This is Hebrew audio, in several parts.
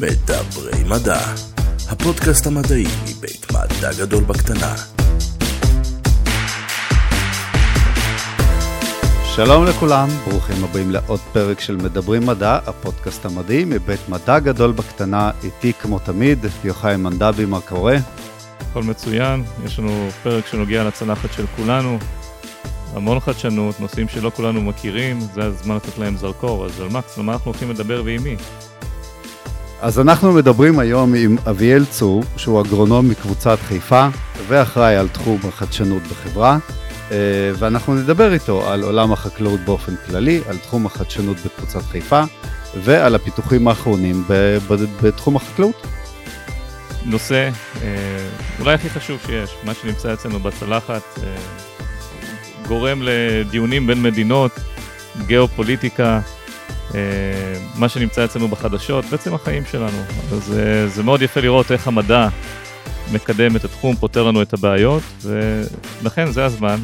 מדברי מדע, הפודקאסט המדעי מבית מדע גדול בקטנה. שלום לכולם, ברוכים הבאים לעוד פרק של מדברים מדע, הפודקאסט המדעי מבית מדע גדול בקטנה, איתי כמו תמיד, יוחאי מנדבי, מה קורה? הכל מצוין, יש לנו פרק שנוגע לצלחת של כולנו, המון חדשנות, נושאים שלא כולנו מכירים, זה הזמן לתת להם זרקור, אז על מקס, על מה אנחנו הולכים לדבר ועם מי? אז אנחנו מדברים היום עם אביאל צור, שהוא אגרונום מקבוצת חיפה, ואחראי על תחום החדשנות בחברה, אה, ואנחנו נדבר איתו על עולם החקלאות באופן כללי, על תחום החדשנות בקבוצת חיפה, ועל הפיתוחים האחרונים בתחום החקלאות. נושא אה, אולי הכי חשוב שיש, מה שנמצא אצלנו בצלחת, אה, גורם לדיונים בין מדינות, גיאופוליטיקה, מה שנמצא אצלנו בחדשות, בעצם החיים שלנו. אז אה, זה מאוד יפה לראות איך המדע מקדם את התחום, פותר לנו את הבעיות, ולכן זה הזמן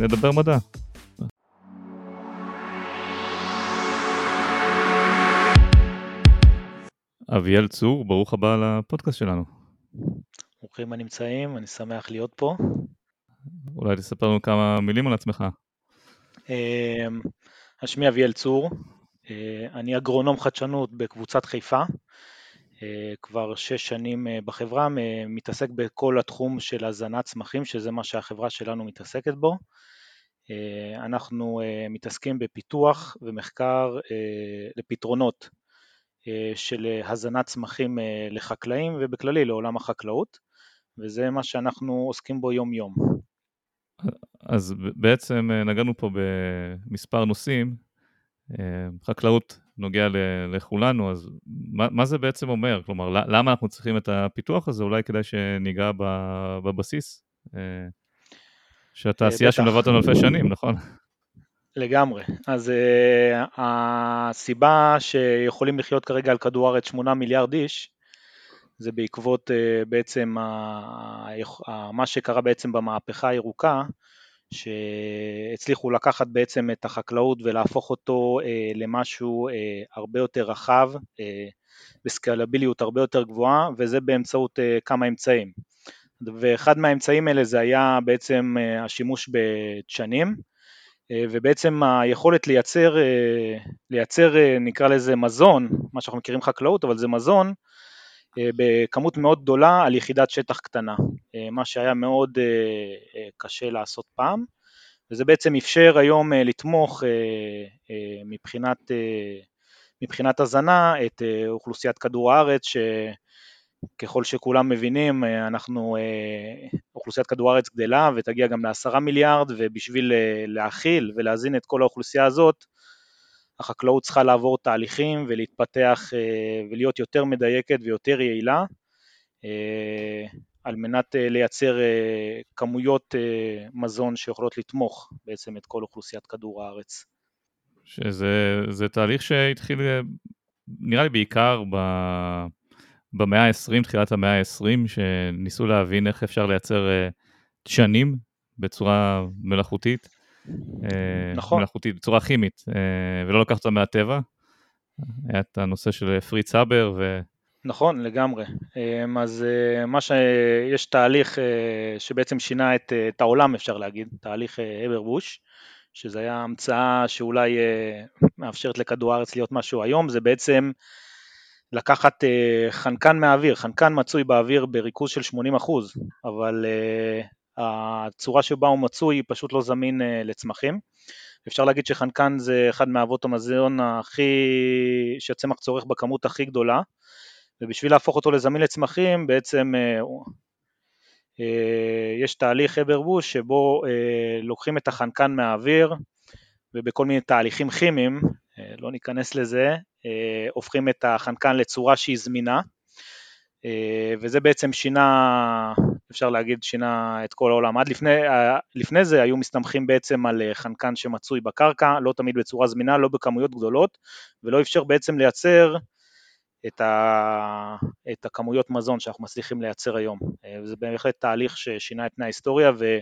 לדבר מדע. אביאל צור, ברוך הבא לפודקאסט שלנו. ברוכים הנמצאים, אני שמח להיות פה. אולי תספר לנו כמה מילים על עצמך. אמ, שמי אביאל צור, אה, אני אגרונום חדשנות בקבוצת חיפה, אה, כבר שש שנים אה, בחברה, מתעסק בכל התחום של הזנת צמחים, שזה מה שהחברה שלנו מתעסקת בו. אנחנו מתעסקים בפיתוח ומחקר לפתרונות של הזנת צמחים לחקלאים ובכללי לעולם החקלאות, וזה מה שאנחנו עוסקים בו יום-יום. אז בעצם אה, נגענו פה במספר נושאים, אה, חקלאות נוגע לכולנו, אז מה, מה זה בעצם אומר? כלומר, למה אנחנו צריכים את הפיתוח הזה? אולי כדאי שניגע בבסיס, אה, שהתעשייה שמלווה אותנו אלפי שנים, נכון? לגמרי. אז uh, הסיבה שיכולים לחיות כרגע על כדור הארץ 8 מיליארד איש, זה בעקבות uh, בעצם uh, מה שקרה בעצם במהפכה הירוקה, שהצליחו לקחת בעצם את החקלאות ולהפוך אותו אה, למשהו אה, הרבה יותר רחב, אה, בסקלביליות הרבה יותר גבוהה, וזה באמצעות אה, כמה אמצעים. ואחד מהאמצעים האלה זה היה בעצם אה, השימוש בדשנים, אה, ובעצם היכולת לייצר, אה, לייצר אה, נקרא לזה מזון, מה שאנחנו מכירים חקלאות, אבל זה מזון, אה, בכמות מאוד גדולה על יחידת שטח קטנה, אה, מה שהיה מאוד אה, קשה לעשות פעם, וזה בעצם אפשר היום לתמוך מבחינת, מבחינת הזנה את אוכלוסיית כדור הארץ, שככל שכולם מבינים, אנחנו, אוכלוסיית כדור הארץ גדלה ותגיע גם לעשרה מיליארד, ובשביל להכיל ולהזין את כל האוכלוסייה הזאת, החקלאות צריכה לעבור תהליכים ולהתפתח אה, ולהיות יותר מדייקת ויותר יעילה אה, על מנת אה, לייצר כמויות מזון שיכולות לתמוך בעצם את כל אוכלוסיית כדור הארץ. שזה תהליך שהתחיל נראה לי בעיקר ב... במאה ה-20, תחילת המאה ה-20, שניסו להבין איך אפשר לייצר דשנים בצורה מלאכותית. אה, נכון. מלאכותית בצורה כימית, אה, ולא לקחת אותה מהטבע. היה את הנושא של פריץ הבר ו... נכון, לגמרי. אמ, אז אה, מה שיש תהליך שבעצם שינה את, את העולם, אפשר להגיד, תהליך אברבוש, שזה היה המצאה שאולי מאפשרת לכדור הארץ להיות משהו היום, זה בעצם לקחת חנקן מהאוויר, חנקן מצוי באוויר בריכוז של 80 אבל הצורה שבה הוא מצוי פשוט לא זמין אה, לצמחים. אפשר להגיד שחנקן זה אחד מאבות המזון הכי, שהצמח צורך בכמות הכי גדולה, ובשביל להפוך אותו לזמין לצמחים בעצם אה, אה, יש תהליך אברבוש שבו לוקחים את החנקן מהאוויר ובכל מיני תהליכים כימיים, לא ניכנס לזה, הופכים את החנקן לצורה שהיא זמינה, וזה בעצם שינה אפשר להגיד שינה את כל העולם. עד לפני, לפני זה היו מסתמכים בעצם על אה, חנקן שמצוי בקרקע, לא תמיד בצורה זמינה, לא בכמויות גדולות, ולא אפשר בעצם לייצר את, ה, את הכמויות מזון שאנחנו מצליחים לייצר היום. אה, וזה בהחלט תהליך ששינה את פני ההיסטוריה, ו,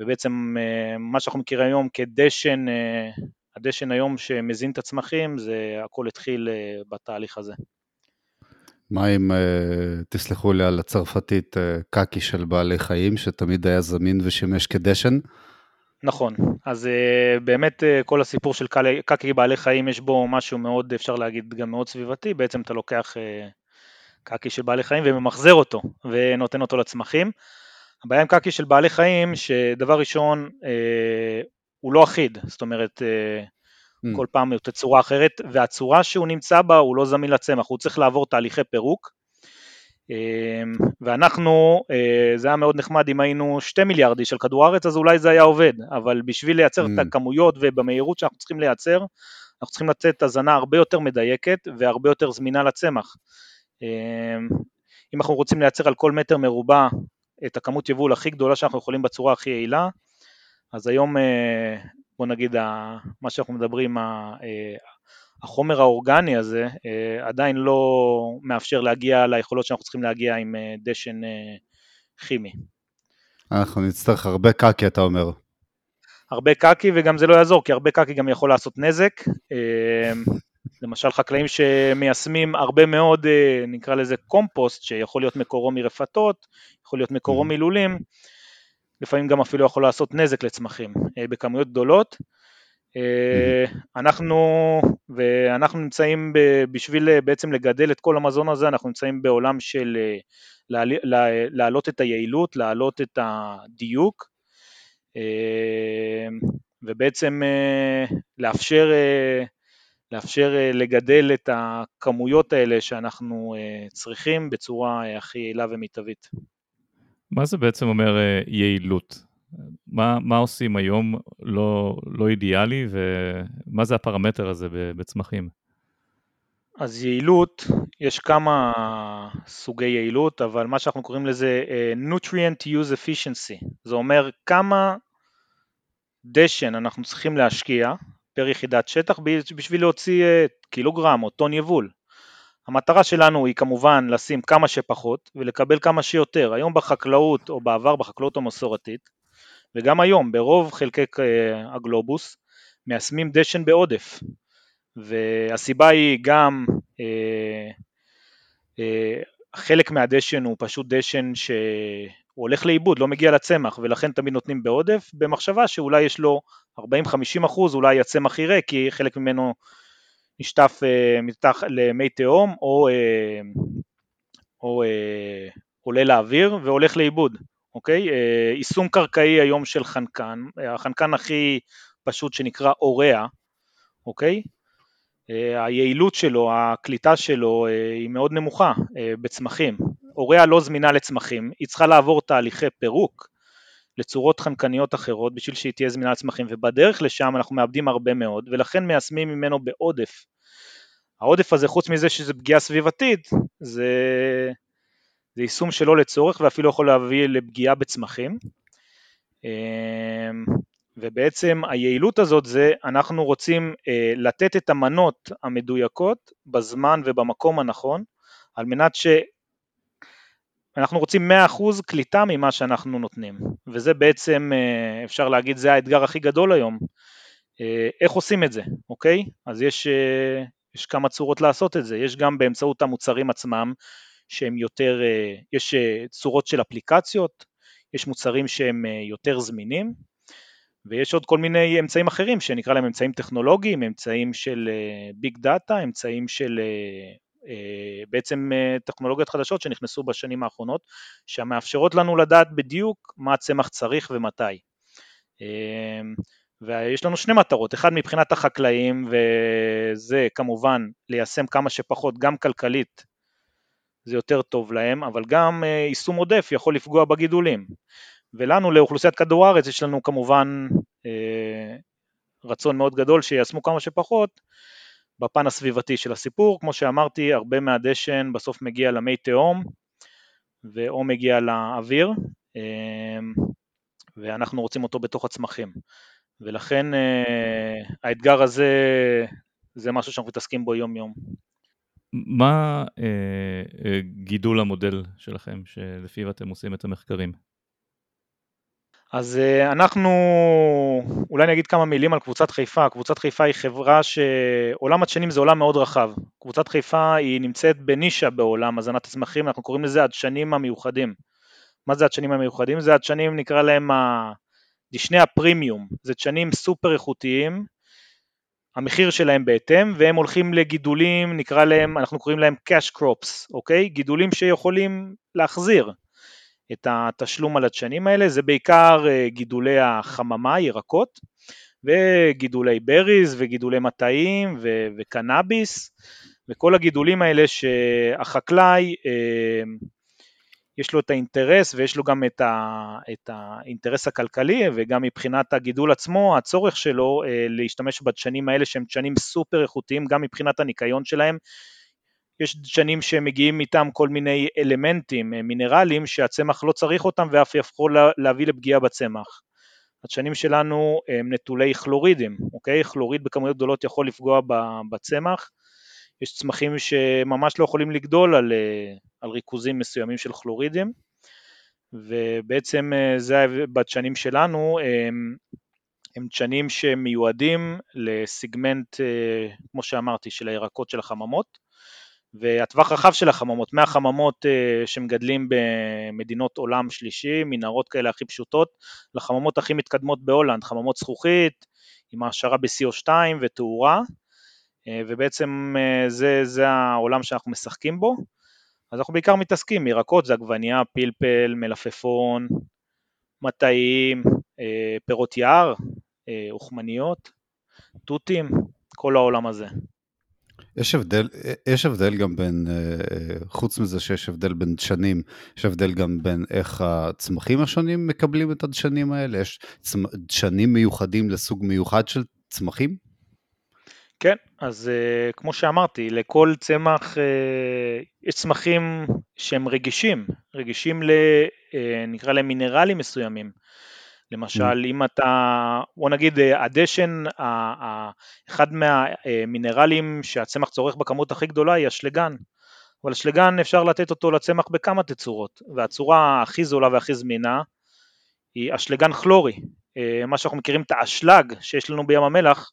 ובעצם אה, מה שאנחנו מכירים היום כדשן, הדשן היום שמזין את הצמחים, זה הכל התחיל בתהליך הזה. מה אם, תסלחו לי על הצרפתית, קקי של בעלי חיים, שתמיד היה זמין ושימש כדשן? נכון, אז באמת כל הסיפור של קקי בעלי חיים יש בו משהו מאוד, אפשר להגיד, גם מאוד סביבתי, בעצם אתה לוקח קקי של בעלי חיים וממחזר אותו ונותן אותו לצמחים. הבעיה עם קקי של בעלי חיים, שדבר ראשון, אה, הוא לא אחיד, זאת אומרת, אה, mm. כל פעם תצורה אחרת, והצורה שהוא נמצא בה הוא לא זמין לצמח, הוא צריך לעבור תהליכי פירוק. אה, ואנחנו, אה, זה היה מאוד נחמד אם היינו שתי מיליארד איש על כדור הארץ, אז אולי זה היה עובד, אבל בשביל לייצר mm. את הכמויות ובמהירות שאנחנו צריכים לייצר, אנחנו צריכים לצאת הזנה הרבה יותר מדייקת והרבה יותר זמינה לצמח. אה, אם אנחנו רוצים לייצר על כל מטר מרובע את הכמות יבול הכי גדולה שאנחנו יכולים בצורה הכי יעילה, אז היום אה, בוא נגיד מה שאנחנו מדברים, אה, החומר האורגני הזה עדיין לא מאפשר להגיע ליכולות שאנחנו צריכים להגיע עם דשן כימי. אנחנו נצטרך הרבה קקי אתה אומר. הרבה קקי וגם זה לא יעזור כי הרבה קקי גם יכול לעשות נזק למשל חקלאים שמיישמים הרבה מאוד, אה, נקרא לזה קומפוסט, שיכול להיות מקורו מרפתות, יכול להיות מקורו mm. מלולים, לפעמים גם אפילו יכול לעשות נזק לצמחים אה, בכמויות גדולות. אה. אנחנו, ואנחנו נמצאים בשביל בעצם לגדל את כל המזון הזה, אנחנו נמצאים בעולם של להעלות את היעילות, להעלות את הדיוק, ובעצם לאפשר לאפשר אה, לגדל את הכמויות האלה שאנחנו אה, צריכים בצורה אה, הכי יעילה ומיטבית. מה זה בעצם אומר יעילות? מה, מה עושים היום לא, לא אידיאלי ומה זה הפרמטר הזה בצמחים? אז יעילות, יש כמה סוגי יעילות, אבל מה שאנחנו קוראים לזה nutrient use efficiency, זה אומר כמה דשן אנחנו צריכים להשקיע פר יחידת שטח בשביל להוציא אה, קילוגרם או טון יבול. המטרה שלנו היא כמובן לשים כמה שפחות ולקבל כמה שיותר. היום בחקלאות או בעבר בחקלאות המסורתית וגם היום ברוב חלקי אה, הגלובוס מיישמים דשן בעודף והסיבה היא גם אה, אה, חלק מהדשן הוא פשוט דשן שהוא הולך לאיבוד, לא מגיע לצמח ולכן תמיד נותנים בעודף במחשבה שאולי יש לו 40-50 אחוז אולי הצמח יראה כי חלק ממנו נשטף אה, מתח למי תהום או, אה, או אה, עולה לאוויר והולך לאיבוד, אוקיי? יישום קרקעי היום של חנקן, החנקן הכי פשוט שנקרא אורע, אוקיי? היעילות שלו, הקליטה שלו היא מאוד נמוכה בצמחים. אורע לא זמינה לצמחים, היא צריכה לעבור תהליכי פירוק לצורות חנקניות אחרות בשביל שהיא תהיה זמינה לצמחים ובדרך לשם אנחנו מאבדים הרבה מאוד ולכן מיישמים ממנו בעודף. העודף הזה חוץ מזה שזה פגיעה סביבתית זה, זה יישום שלא לצורך ואפילו יכול להביא לפגיעה בצמחים אמ, ובעצם היעילות הזאת זה אנחנו רוצים אה, לתת את המנות המדויקות בזמן ובמקום הנכון על מנת ש... אנחנו רוצים 100% קליטה ממה שאנחנו נותנים, וזה בעצם, אה, אפשר להגיד, זה האתגר הכי גדול היום. אה, איך עושים את זה, אוקיי? אז יש, אה, יש כמה צורות לעשות את זה, יש גם באמצעות המוצרים עצמם, שהם יותר, יש צורות של אפליקציות, יש מוצרים שהם יותר זמינים, ויש עוד כל מיני אמצעים אחרים שנקרא להם אמצעים טכנולוגיים, אמצעים של ביג דאטה, אמצעים של בעצם אה, טכנולוגיות חדשות שנכנסו בשנים האחרונות, שמאפשרות לנו לדעת בדיוק מה הצמח צריך ומתי. אה, ויש לנו שני מטרות, אחד מבחינת החקלאים וזה כמובן ליישם כמה שפחות גם כלכלית זה יותר טוב להם, אבל גם יישום עודף יכול לפגוע בגידולים. ולנו לאוכלוסיית כדור הארץ יש לנו כמובן רצון מאוד גדול שיישמו כמה שפחות, בפן הסביבתי של הסיפור, כמו שאמרתי, הרבה מהדשן בסוף מגיע למי תהום ואו מגיע לאוויר, אמ, ואנחנו רוצים אותו בתוך הצמחים. ולכן אה, האתגר הזה זה משהו שאנחנו מתעסקים בו יום יום. מה אה, אה, גידול המודל שלכם שלפיו אתם עושים את המחקרים? אז אנחנו, אולי אני אגיד כמה מילים על קבוצת חיפה. קבוצת חיפה היא חברה שעולם הדשנים זה עולם מאוד רחב. קבוצת חיפה היא נמצאת בנישה בעולם הזנת הצמחים, אנחנו קוראים לזה הדשנים המיוחדים. מה זה הדשנים המיוחדים? זה הדשנים, נקרא להם דשני הפרימיום, זה דשנים סופר איכותיים, המחיר שלהם בהתאם, והם הולכים לגידולים, נקרא להם, אנחנו קוראים להם cash crops, אוקיי? גידולים שיכולים להחזיר את התשלום על הדשנים האלה, זה בעיקר אה, גידולי החממה, ירקות, וגידולי בריז וגידולי מטעים וקנאביס, וכל הגידולים האלה שהחקלאי אה, יש לו את האינטרס ויש לו גם את, ה, את האינטרס הכלכלי וגם מבחינת הגידול עצמו, הצורך שלו אה, להשתמש בדשנים האלה שהם דשנים סופר איכותיים גם מבחינת הניקיון שלהם. יש דשנים שמגיעים איתם כל מיני אלמנטים, אה, מינרלים, שהצמח לא צריך אותם ואף יכול להביא לפגיעה בצמח. הדשנים שלנו הם נטולי כלורידים, אוקיי? כלוריד בכמויות גדולות יכול לפגוע בצמח. יש צמחים שממש לא יכולים לגדול על, אה, על ריכוזים מסוימים של כלורידים, ובעצם אה, זה בדשנים שלנו, הם, הם דשנים שמיועדים לסיגמנט, כמו שאמרתי, של הירקות של החממות, והטווח רחב של החממות, מהחממות שמגדלים במדינות עולם שלישי, מנהרות כאלה הכי פשוטות, לחממות הכי מתקדמות בהולנד, חממות זכוכית, עם העשרה ב-CO2 ותאורה, אה, ובעצם אה, זה, זה העולם שאנחנו משחקים בו. אז אנחנו בעיקר מתעסקים, ירקות זה עגבנייה, פלפל, מלפפון, מטעים, אה, פירות יער, אוכמניות, תותים, כל העולם הזה. יש הבדל, יש הבדל גם בין, חוץ מזה שיש הבדל בין דשנים, יש הבדל גם בין איך הצמחים השונים מקבלים את הדשנים האלה? יש דשנים מיוחדים לסוג מיוחד של צמחים? כן, אז uh, כמו שאמרתי, לכל צמח, יש צמחים שהם רגישים, רגישים ל... נקרא להם מינרלים מסוימים. למשל, mm. אם אתה, בוא נגיד, הדשן, אחד מהמינרלים שהצמח צורך בכמות הכי גדולה היא אשלגן. אבל אשלגן אפשר לתת אותו לצמח בכמה תצורות, והצורה הכי זולה והכי זמינה היא אשלגן כלורי. מה שאנחנו מכירים את האשלג שיש לנו בים המלח,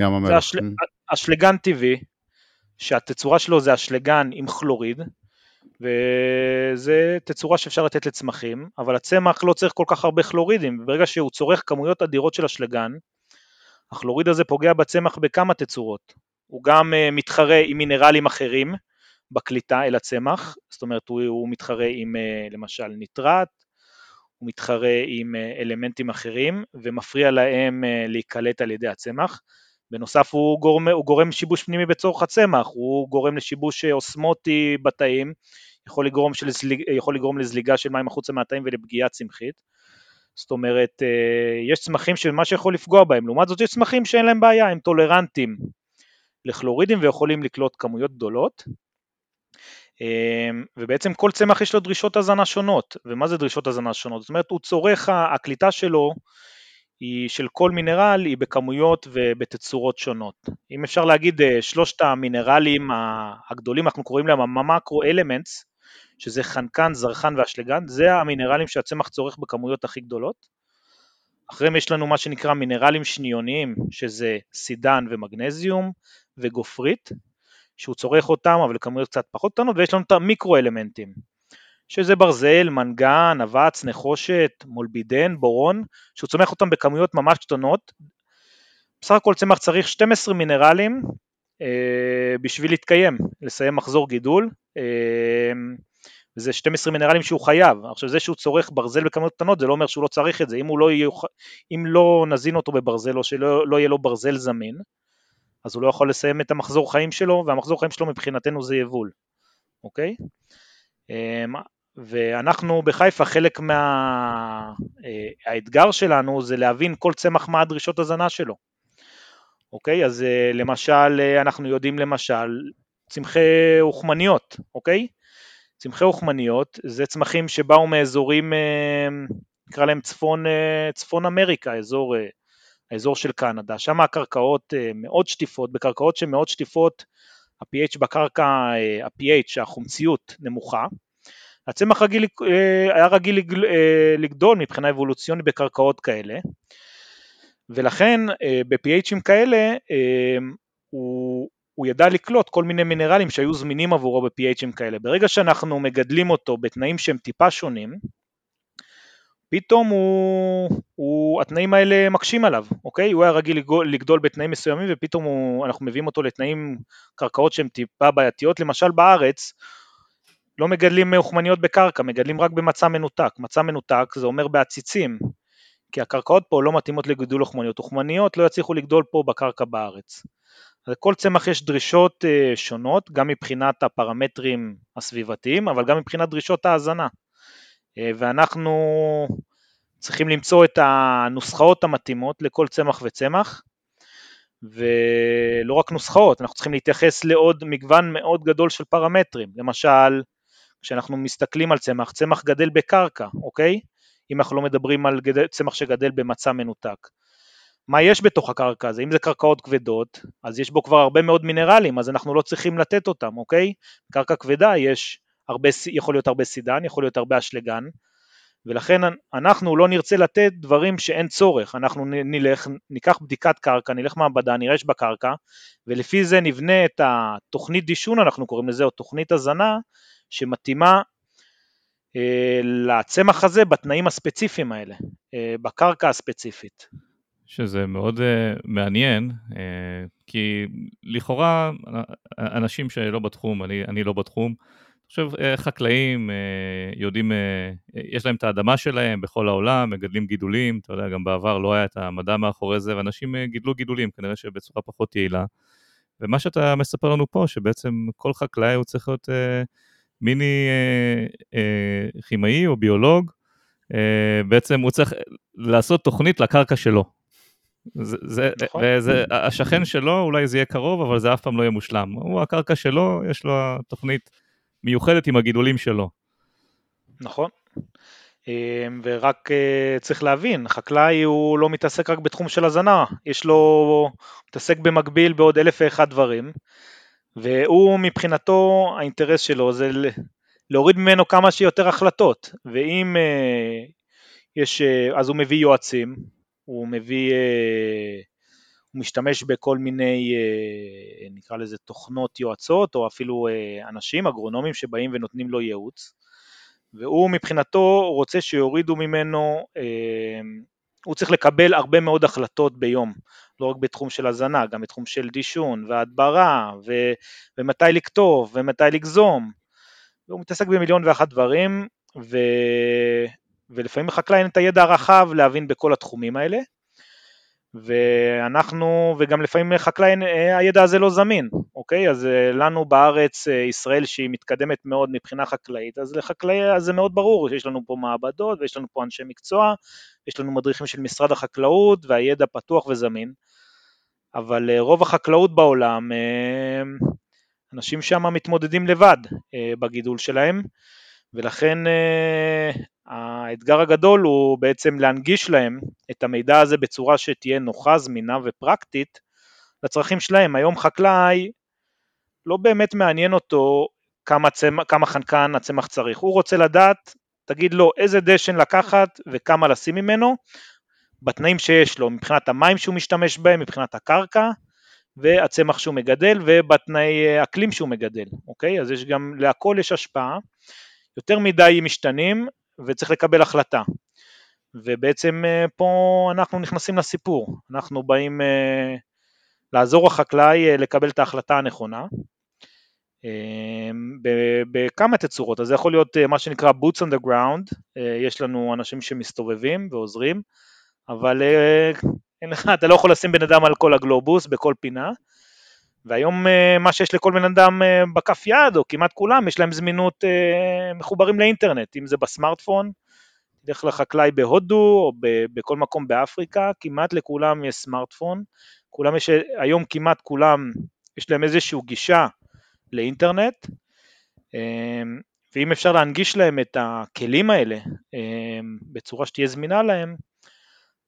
ים המלח. זה אשל... Mm. אשלגן טבעי, שהתצורה שלו זה אשלגן עם כלוריד, וזה תצורה שאפשר לתת לצמחים, אבל הצמח לא צריך כל כך הרבה כלורידים, וברגע שהוא צורך כמויות אדירות של אשלגן, הכלוריד הזה פוגע בצמח בכמה תצורות. הוא גם uh, מתחרה עם מינרלים אחרים בקליטה אל הצמח, זאת אומרת הוא, הוא מתחרה עם uh, למשל ניטרט, הוא מתחרה עם uh, אלמנטים אחרים ומפריע להם להיקלט על ידי הצמח. בנוסף הוא גורם, הוא גורם שיבוש פנימי בצורך הצמח, הוא גורם לשיבוש אוסמוטי בתאים, יכול לגרום, שלזליג, יכול לגרום לזליגה של מים החוצה מהתאים ולפגיעה צמחית. זאת אומרת, אה, יש צמחים שמה שיכול לפגוע בהם, לעומת זאת יש צמחים שאין להם בעיה, הם טולרנטים לכלורידים ויכולים לקלוט כמויות גדולות. אה, ובעצם כל צמח יש לו דרישות הזנה שונות, ומה זה דרישות הזנה שונות? זאת אומרת, הוא צורך, הקליטה שלו היא של כל מינרל היא בכמויות ובתצורות שונות. אם אפשר להגיד אה, שלושת המינרלים הגדולים, אנחנו קוראים להם המקרו אלמנטס, שזה חנקן, זרחן ואשלגן, זה המינרלים שהצמח צורך בכמויות הכי גדולות. אחריהם יש לנו מה שנקרא מינרלים שניוניים, שזה סידן ומגנזיום וגופרית, שהוא צורך אותם אבל בכמויות קצת פחות קטנות, ויש לנו את המיקרו אלמנטים, שזה ברזל, מנגן, אבץ, נחושת, מולבידן, בורון, שהוא צומח אותם בכמויות ממש קטנות. בסך הכל צמח צריך 12 מינרלים אה, בשביל להתקיים, לסיים מחזור גידול, אה, וזה 12 מינרלים שהוא חייב. עכשיו זה שהוא צורך ברזל בכמויות קטנות זה לא אומר שהוא לא צריך את זה, אם, לא, יוכל, אם לא נזין אותו בברזל או שלא לא יהיה לו ברזל זמין, אז הוא לא יכול לסיים את המחזור חיים שלו, והמחזור חיים שלו מבחינתנו זה יבול, אוקיי? ואנחנו בחיפה, חלק מהאתגר מה... שלנו זה להבין כל צמח מה הדרישות הזנה שלו. אוקיי? אז אה, למשל, אה, אנחנו יודעים למשל צמחי אוכמניות, אוקיי? צמחי אוכמניות זה צמחים שבאו מאזורים, אה, נקרא להם צפון, צפון אמריקה, אזור, האזור של קנדה, שם הקרקעות מאוד שטיפות, בקרקעות שמאוד שטיפות ה-pH בקרקע, ה-pH, החומציות נמוכה, הצמח רגיל, היה רגיל לגדול מבחינה אבולוציונית בקרקעות כאלה, ולכן ב-PHים כאלה הוא, הוא ידע לקלוט כל מיני מינרלים שהיו זמינים עבורו ב-PHים כאלה. ברגע שאנחנו מגדלים אותו בתנאים שהם טיפה שונים, פתאום הוא, הוא, התנאים האלה מקשים עליו, אוקיי? הוא היה רגיל לגדול בתנאים מסוימים ופתאום הוא, אנחנו מביאים אותו לתנאים, קרקעות שהן טיפה בעייתיות, למשל בארץ לא מגדלים אוכמניות בקרקע, מגדלים רק במצע מנותק, מצע מנותק זה אומר בעציצים, כי הקרקעות פה לא מתאימות לגידול אוכמניות, אוכמניות לא יצליחו לגדול פה בקרקע בארץ. לכל צמח יש דרישות אה, שונות, גם מבחינת הפרמטרים הסביבתיים, אבל גם מבחינת דרישות ההזנה. אה, ואנחנו צריכים למצוא את הנוסחאות המתאימות לכל צמח וצמח, ולא רק נוסחאות, אנחנו צריכים להתייחס לעוד מגוון מאוד גדול של פרמטרים. למשל, כשאנחנו מסתכלים על צמח, צמח גדל בקרקע, אוקיי? אם אנחנו לא מדברים על גדל, צמח שגדל במצע מנותק. מה יש בתוך הקרקע הזה? אם זה קרקעות כבדות, אז יש בו כבר הרבה מאוד מינרלים, אז אנחנו לא צריכים לתת אותם, אוקיי? קרקע כבדה יש הרבה, יכול להיות הרבה סידן, יכול להיות הרבה אשלגן, ולכן אנחנו לא נרצה לתת דברים שאין צורך, אנחנו נלך, ניקח בדיקת קרקע, נלך מעבדה, נראה בקרקע, ולפי זה נבנה את התוכנית דישון, אנחנו קוראים לזה, או תוכנית הזנה, שמתאימה אה, לצמח הזה בתנאים הספציפיים האלה, אה, בקרקע הספציפית. שזה מאוד uh, מעניין, uh, כי לכאורה אנשים שלא בתחום, אני, אני לא בתחום, אני חושב uh, חקלאים uh, יודעים, uh, יש להם את האדמה שלהם בכל העולם, מגדלים גידולים, אתה יודע, גם בעבר לא היה את המדע מאחורי זה, ואנשים uh, גידלו גידולים, כנראה שבצורה פחות יעילה. ומה שאתה מספר לנו פה, שבעצם כל חקלאי הוא צריך להיות uh, מיני uh, uh, כימאי או ביולוג, uh, בעצם הוא צריך לעשות תוכנית לקרקע שלו. זה, זה, נכון. וזה, השכן שלו, אולי זה יהיה קרוב, אבל זה אף פעם לא יהיה מושלם. הוא, הקרקע שלו, יש לו תוכנית מיוחדת עם הגידולים שלו. נכון. אמ, ורק אה, צריך להבין, חקלאי הוא לא מתעסק רק בתחום של הזנה, יש לו, מתעסק במקביל בעוד אלף ואחד דברים, והוא מבחינתו, האינטרס שלו זה להוריד ממנו כמה שיותר החלטות, ואם אה, יש, אה, אז הוא מביא יועצים, הוא מביא, אה, הוא משתמש בכל מיני, אה, נקרא לזה תוכנות יועצות, או אפילו אה, אנשים, אגרונומים שבאים ונותנים לו ייעוץ, והוא מבחינתו רוצה שיורידו ממנו, הוא צריך לקבל הרבה מאוד החלטות ביום, לא רק בתחום של הזנה, גם בתחום של דישון והדברה, ו, ומתי לכתוב, ומתי לגזום, והוא מתעסק במיליון ואחת דברים, ו, ולפעמים לחקלאי אין את הידע הרחב להבין בכל התחומים האלה, ואנחנו, וגם לפעמים לחקלאי הידע הזה לא זמין, אוקיי? אז אה, לנו בארץ, אה, ישראל שהיא מתקדמת מאוד מבחינה חקלאית, אז לחקלאי זה מאוד ברור שיש לנו פה מעבדות ויש לנו פה אנשי מקצוע, יש לנו מדריכים של משרד החקלאות והידע פתוח וזמין, אבל אה, רוב החקלאות בעולם, אנשים שם מתמודדים לבד בגידול שלהם, ולכן האתגר הגדול הוא בעצם להנגיש להם את המידע הזה בצורה שתהיה נוחה, זמינה ופרקטית לצרכים שלהם. היום חקלאי לא באמת מעניין אותו כמה, צמח, כמה חנקן הצמח צריך, הוא רוצה לדעת, תגיד לו איזה דשן לקחת וכמה לשים ממנו, בתנאים שיש לו, מבחינת המים שהוא משתמש בהם, מבחינת הקרקע, והצמח שהוא מגדל ובתנאי אקלים שהוא מגדל, אוקיי? אז יש גם, להכל יש השפעה. יותר מדי משתנים וצריך לקבל החלטה. ובעצם אה, פה אנחנו נכנסים לסיפור, אנחנו באים אה, לעזור לחקלאי אה, לקבל את ההחלטה הנכונה. בכמה תצורות, אז זה יכול להיות מה שנקרא boots on the ground, יש לנו אנשים שמסתובבים ועוזרים, אבל אין לך, אתה לא יכול לשים בן אדם על כל הגלובוס בכל פינה, והיום אה, מה שיש לכל בן אדם אה, בכף יד, או כמעט כולם, יש להם זמינות אה, מחוברים לאינטרנט, אם זה בסמארטפון, תלך לחקלאי בהודו, או בכל מקום באפריקה, כמעט לכולם יש סמארטפון, כולם יש, היום כמעט כולם, יש להם איזושהי גישה לאינטרנט, ואם אפשר להנגיש להם את הכלים האלה בצורה שתהיה זמינה להם,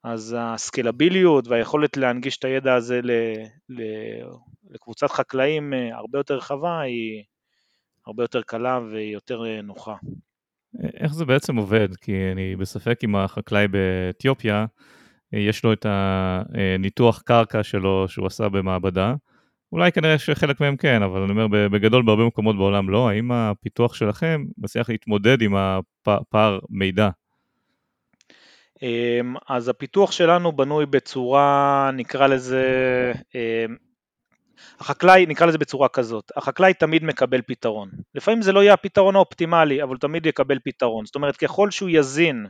אז הסקלביליות והיכולת להנגיש את הידע הזה לקבוצת חקלאים אה, הרבה יותר רחבה היא הרבה יותר קלה והיא יותר אה, נוחה. איך זה בעצם עובד? כי אני בספק אם החקלאי באתיופיה, יש לו את הניתוח קרקע שלו שהוא עשה במעבדה. אולי כנראה שחלק מהם כן, אבל אני אומר, בגדול בהרבה מקומות בעולם לא. האם הפיתוח שלכם מצליח להתמודד עם הפער מידע? אמ, אז הפיתוח שלנו בנוי בצורה, נקרא לזה, אמ, החקלאי, נקרא לזה בצורה כזאת, החקלאי תמיד מקבל פתרון. לפעמים זה לא יהיה הפתרון האופטימלי, אבל הוא תמיד יקבל פתרון. זאת אומרת, ככל שהוא יזין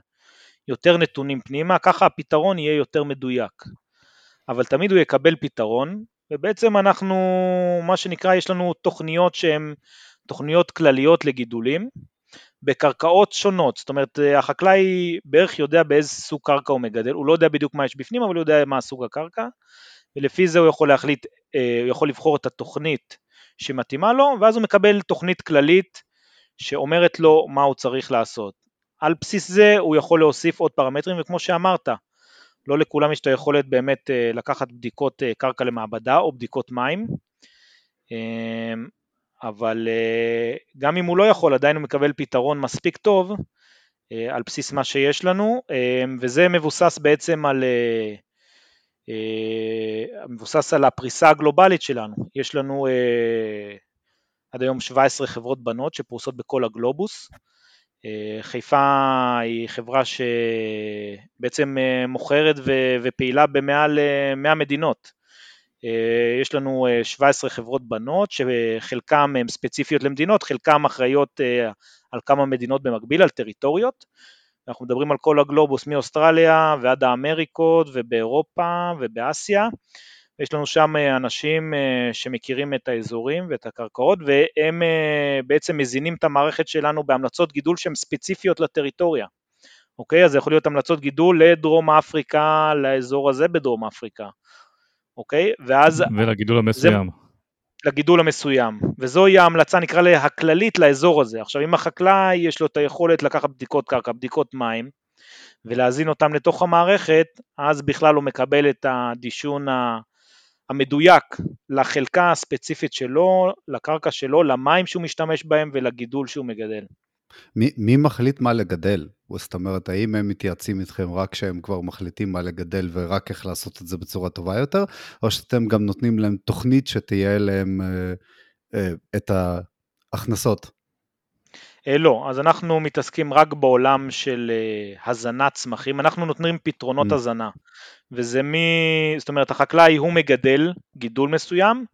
יותר נתונים פנימה, ככה הפתרון יהיה יותר מדויק. אבל תמיד הוא יקבל פתרון, ובעצם אנחנו, מה שנקרא, יש לנו תוכניות שהן תוכניות כלליות לגידולים, בקרקעות שונות, זאת אומרת החקלאי בערך יודע באיזה סוג קרקע הוא מגדל, הוא לא יודע בדיוק מה יש בפנים אבל הוא יודע מה סוג הקרקע. ולפי זה הוא יכול להחליט, אה, הוא יכול לבחור את התוכנית שמתאימה לו ואז הוא מקבל תוכנית כללית שאומרת לו מה הוא צריך לעשות. על בסיס זה הוא יכול להוסיף עוד פרמטרים וכמו שאמרת, לא לכולם יש את היכולת באמת אה, לקחת בדיקות אה, קרקע למעבדה או בדיקות מים אבל אה, גם אם הוא לא יכול עדיין הוא מקבל פתרון מספיק טוב אה, על בסיס מה שיש לנו אה, וזה מבוסס בעצם על מבוסס על הפריסה הגלובלית שלנו, יש לנו עד היום 17 חברות בנות שפרוסות בכל הגלובוס, חיפה היא חברה שבעצם מוכרת ופעילה במעל 100 מדינות, יש לנו 17 אה, חברות בנות שחלקן הן ספציפיות למדינות, חלקן אחראיות אה, על כמה מדינות במקביל, על טריטוריות. אנחנו מדברים על כל הגלובוס מאוסטרליה ועד האמריקות ובאירופה ובאסיה. יש לנו שם אנשים שמכירים את האזורים ואת הקרקעות והם בעצם מזינים את המערכת שלנו בהמלצות גידול שהן ספציפיות לטריטוריה. אוקיי? אז זה יכול להיות המלצות גידול לדרום אפריקה, לאזור הזה בדרום אפריקה. אוקיי? ואז... ולגידול המסוים. זה, לגידול המסוים, וזוהי ההמלצה נקרא לה הכללית לאזור הזה. עכשיו אם החקלאי יש לו את היכולת לקחת בדיקות קרקע, בדיקות מים, ולהזין אותם לתוך המערכת, אז בכלל הוא מקבל את הדישון המדויק לחלקה הספציפית שלו, לקרקע שלו, למים שהוא משתמש בהם ולגידול שהוא מגדל. מי, מי מחליט מה לגדל? זאת אומרת, האם הם מתייעצים איתכם רק כשהם כבר מחליטים מה לגדל ורק איך לעשות את זה בצורה טובה יותר, או שאתם גם נותנים להם תוכנית שתהיה להם אה, אה, את ההכנסות? אה, לא, אז אנחנו מתעסקים רק בעולם של אה, הזנת צמחים, אנחנו נותנים פתרונות mm. הזנה, וזה מי, זאת אומרת החקלאי הוא מגדל גידול מסוים,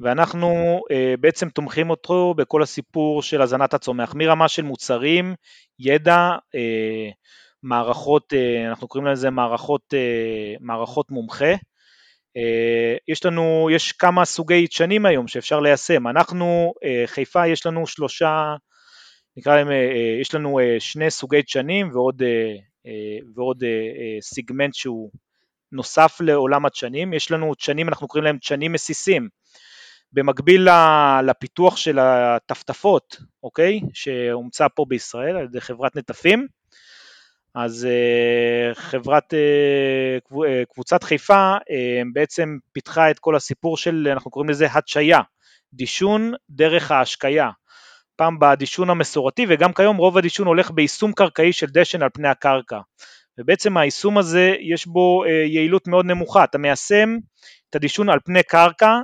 ואנחנו אה, בעצם תומכים אותו בכל הסיפור של הזנת הצומח, מרמה של מוצרים, ידע, אה, מערכות, אה, אנחנו קוראים לזה מערכות, מערכות מומחה. יש לנו, יש כמה סוגי דשנים היום שאפשר ליישם, אנחנו, חיפה יש לנו שלושה, נקרא להם, יש לנו שני סוגי דשנים ועוד, ועוד סיגמנט שהוא נוסף לעולם הדשנים, יש לנו דשנים, אנחנו קוראים להם דשנים מסיסים, במקביל לפיתוח של הטפטפות, אוקיי, שהומצא פה בישראל על ידי חברת נטפים, אז אה, חברת, אה, אה, קבוצת חיפה בעצם פיתחה את כל הסיפור של, אנחנו קוראים לזה הדשיה, דישון דרך ההשקיה. פעם בדישון המסורתי וגם כיום רוב הדישון הולך ביישום קרקעי של דשן על פני הקרקע. ובעצם היישום הזה יש בו יעילות מאוד נמוכה, אתה מיישם את הדישון על פני קרקע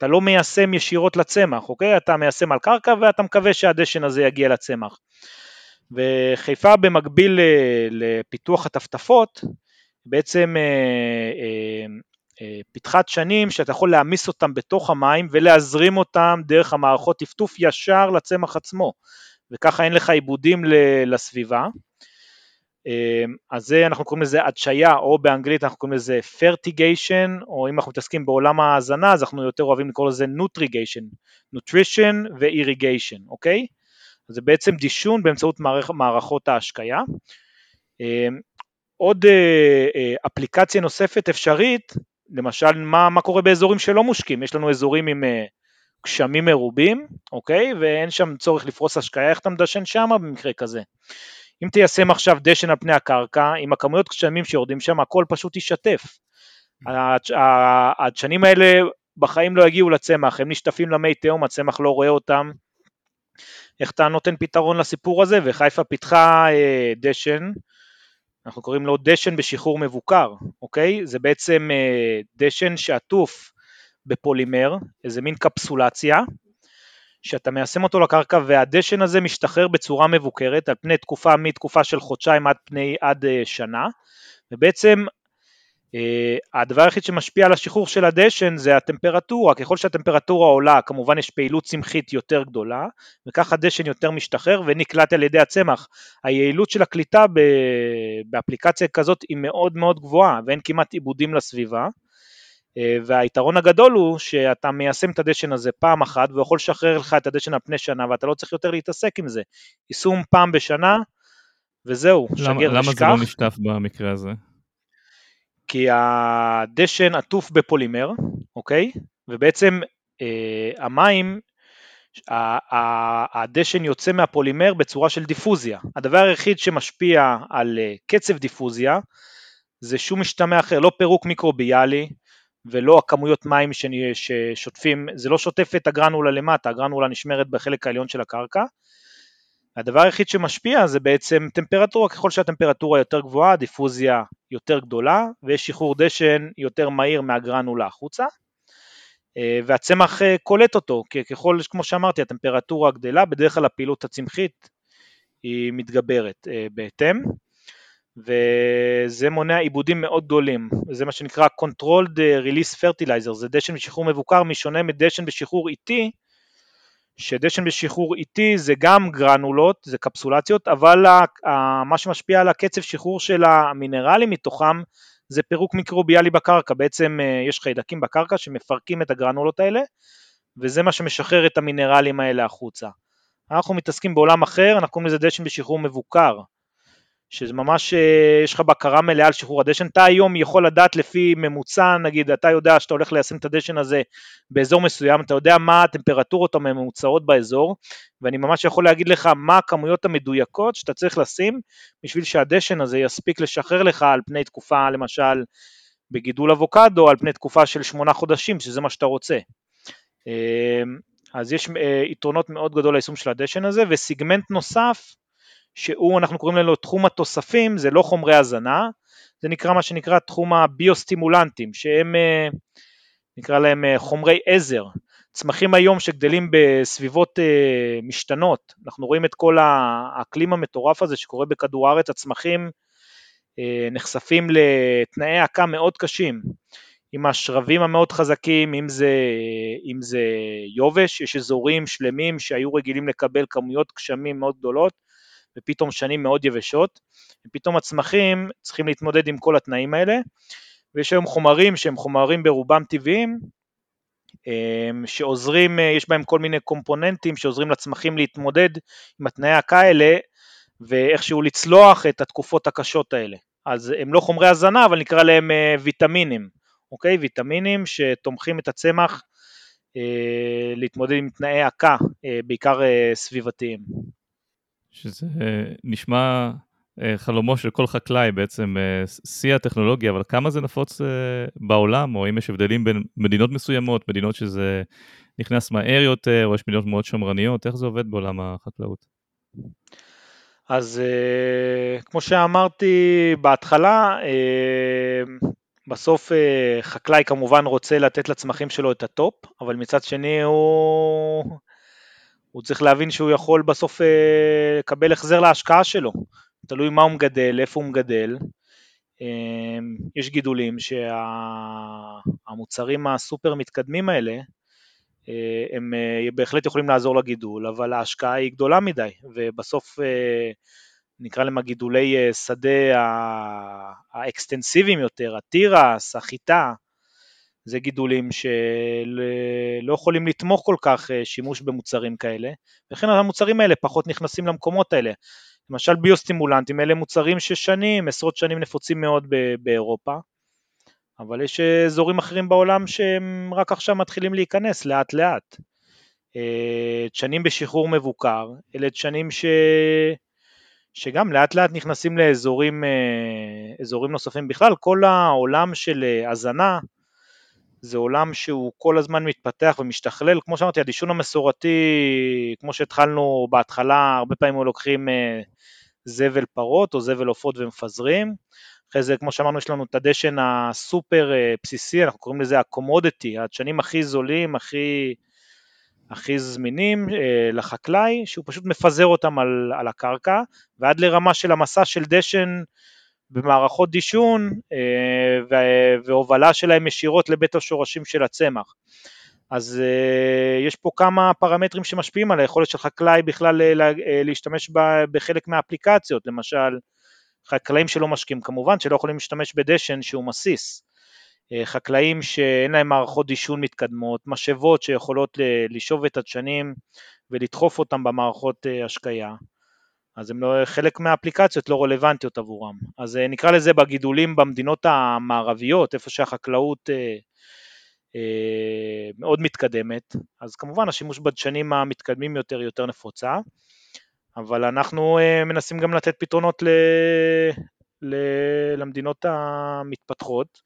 אתה לא מיישם ישירות לצמח, אוקיי? אתה מיישם על קרקע ואתה מקווה שהדשן הזה יגיע לצמח. וחיפה במקביל לפיתוח הטפטפות, בעצם אה, אה, אה, פיתחה שנים שאתה יכול להעמיס אותם בתוך המים ולהזרים אותם דרך המערכות טפטוף ישר לצמח עצמו, וככה אין לך איבודים לסביבה. אמ, אז זה אנחנו קוראים לזה הדשיה או באנגלית אנחנו קוראים לזה fertigation או אם אנחנו מתעסקים בעולם ההזנה אז אנחנו יותר אוהבים לקרוא לזה nutrigation, nutrition ו irrigation, אוקיי? זה בעצם דישון באמצעות מערכ, מערכות ההשקיה. אמ, עוד אה, אה, אפליקציה נוספת אפשרית, למשל מה, מה קורה באזורים שלא מושקים, יש לנו אזורים עם אה, גשמים מרובים, אוקיי? ואין שם צורך לפרוס השקיה, איך אתה מדשן שם במקרה כזה? אם תיישם עכשיו דשן על פני הקרקע, עם הכמויות גשמים שיורדים שם, הכל פשוט יישטף. הדשנים האלה בחיים לא יגיעו לצמח, הם נשטפים למי תהום, הצמח לא רואה אותם, איך אתה נותן פתרון לסיפור הזה, וחיפה פיתחה אה, דשן, אנחנו קוראים לו דשן בשחרור מבוקר, אוקיי? זה בעצם אה, דשן שעטוף בפולימר, איזה מין קפסולציה, שאתה מיישם אותו לקרקע והדשן הזה משתחרר בצורה מבוקרת על פני תקופה מתקופה של חודשיים עד פני עד אה, שנה, ובעצם אה, הדבר היחיד שמשפיע על השחרור של הדשן זה הטמפרטורה, ככל שהטמפרטורה עולה כמובן יש פעילות צמחית יותר גדולה וככה הדשן יותר משתחרר ונקלט על ידי הצמח. היעילות של הקליטה באפליקציה כזאת היא מאוד מאוד גבוהה ואין כמעט עיבודים לסביבה והיתרון הגדול הוא שאתה מיישם את הדשן הזה פעם אחת והוא יכול לשחרר לך את הדשן על פני שנה ואתה לא צריך יותר להתעסק עם זה. יישום פעם בשנה וזהו, שגר ושכח. למה זה לא נשטף במקרה הזה? כי הדשן עטוף בפולימר, אוקיי? ובעצם אה, המים, הדשן יוצא מהפולימר בצורה של דיפוזיה. הדבר היחיד שמשפיע על אה, קצב דיפוזיה זה שום משתמע אחר, לא פירוק מיקרוביאלי ולא הכמויות מים ששוטפים, זה לא שוטף את הגרנולה למטה, הגרנולה נשמרת בחלק העליון של הקרקע, הדבר היחיד שמשפיע זה בעצם טמפרטורה, ככל שהטמפרטורה יותר גבוהה, דיפוזיה יותר גדולה, ויש שחרור דשן יותר מהיר מהגרנולה החוצה, אה, והצמח אה, קולט אותו, כי ככל, כמו שאמרתי, הטמפרטורה גדלה, בדרך כלל הפעילות הצמחית היא מתגברת אה, בהתאם, וזה מונע עיבודים מאוד גדולים, זה מה שנקרא Controlled Release Fertilizer, זה דשן בשחרור מבוקר, משונה מדשן בשחרור איטי, שדשן בשחרור איטי זה גם גרנולות, זה קפסולציות, אבל מה שמשפיע על הקצב שחרור של המינרלים מתוכם זה פירוק מיקרוביאלי בקרקע, בעצם אה, יש חיידקים בקרקע שמפרקים את הגרנולות האלה, וזה מה שמשחרר את המינרלים האלה החוצה. אנחנו מתעסקים בעולם אחר, אנחנו קוראים לזה דשן בשחרור מבוקר. שזה ממש, אה, יש לך בקרה מלאה על שחרור הדשן, אתה היום יכול לדעת לפי ממוצע, נגיד אתה יודע שאתה הולך ליישם את הדשן הזה באזור מסוים, אתה יודע מה הטמפרטורות הממוצעות באזור, ואני ממש יכול להגיד לך מה הכמויות המדויקות שאתה צריך לשים בשביל שהדשן הזה יספיק לשחרר לך על פני תקופה, למשל בגידול אבוקדו, על פני תקופה של שמונה חודשים, שזה מה שאתה רוצה. אה, אז יש אה, יתרונות מאוד גדול ליישום של הדשן הזה, וסיגמנט נוסף, שהוא, אנחנו קוראים לו תחום התוספים, זה לא חומרי הזנה, זה נקרא מה שנקרא תחום הביוסטימולנטים, שהם אה, נקרא להם אה, חומרי עזר. צמחים היום שגדלים בסביבות אה, משתנות, אנחנו רואים את כל האקלים המטורף הזה שקורה בכדור הארץ, הצמחים נחשפים לתנאי עקה מאוד קשים, עם השרבים המאוד חזקים, אם זה, אם זה יובש, יש אזורים שלמים שהיו רגילים לקבל כמויות גשמים מאוד גדולות, ופתאום שנים מאוד יבשות, ופתאום הצמחים צריכים להתמודד עם כל התנאים האלה, ויש היום חומרים שהם חומרים ברובם טבעיים, אמ, שעוזרים, אה, יש בהם כל מיני קומפוננטים שעוזרים לצמחים להתמודד עם התנאי הכאלה ואיכשהו לצלוח את התקופות הקשות האלה. אז הם לא חומרי הזנה, אבל נקרא להם אה, ויטמינים, אוקיי? ויטמינים שתומכים את הצמח אה, להתמודד עם תנאי עקה, בעיקר סביבתיים. שזה נשמע אה, חלומו של כל חקלאי בעצם, אה, שיא הטכנולוגיה, אבל כמה זה נפוץ אה, בעולם, או אם יש הבדלים בין מדינות מסוימות, מדינות שזה נכנס מהר יותר, או יש מדינות מאוד שמרניות, איך זה עובד בעולם החקלאות? אז כמו שאמרתי בהתחלה, בסוף חקלאי כמובן רוצה לתת לצמחים שלו את הטופ, אבל מצד שני הוא הוא צריך להבין שהוא יכול בסוף אה, לקבל החזר להשקעה שלו, תלוי מה הוא מגדל, איפה הוא מגדל. אה, יש גידולים שהמוצרים הסופר מתקדמים האלה, אה, הם בהחלט יכולים לעזור לגידול, אבל ההשקעה היא גדולה מדי, ובסוף נקרא להם הגידולי שדה האקסטנסיביים יותר, התירס, החיטה, זה גידולים שלא יכולים לתמוך כל כך אה, שימוש במוצרים כאלה, ולכן המוצרים האלה פחות נכנסים למקומות האלה. למשל ביוסטימולנטים, אלה מוצרים ששנים, עשרות שנים נפוצים מאוד באירופה, אבל יש אזורים אחרים בעולם שהם רק עכשיו מתחילים להיכנס לאט לאט. אה, דשנים בשחרור מבוקר, אלה דשנים ש... שגם לאט לאט נכנסים לאזורים אה, נוספים בכלל, כל העולם של הזנה זה עולם שהוא כל הזמן מתפתח ומשתכלל, כמו שאמרתי, הדישון המסורתי, כמו שהתחלנו בהתחלה, הרבה פעמים לוקחים אה, זבל פרות או זבל עופות ומפזרים, אחרי זה, כמו שאמרנו, יש לנו את הדשן הסופר אה, בסיסי, אנחנו קוראים לזה הקומודיטי, הדשנים הכי זולים, הכי, הכי זמינים אה, לחקלאי, שהוא פשוט מפזר אותם על, על הקרקע, ועד לרמה של המסע של דשן במערכות דישון אה, והובלה שלהם ישירות לבית השורשים של הצמח. אז יש פה כמה פרמטרים שמשפיעים על היכולת של חקלאי בכלל להשתמש בחלק מהאפליקציות, למשל חקלאים שלא משקיעים כמובן, שלא יכולים להשתמש בדשן שהוא מסיס. אה, חקלאים שאין להם מערכות דישון מתקדמות, משאבות שיכולות לשאוב את הדשנים ולדחוף אותם במערכות אה, השקיה, אז הם לא, חלק מהאפליקציות לא רלוונטיות עבורם. אז אה, נקרא לזה בגידולים במדינות המערביות, איפה שהחקלאות מאוד מתקדמת, אז כמובן השימוש בדשנים המתקדמים יותר יותר נפוצה. אבל אנחנו אה, מנסים גם לתת פתרונות ל, ל, למדינות המתפתחות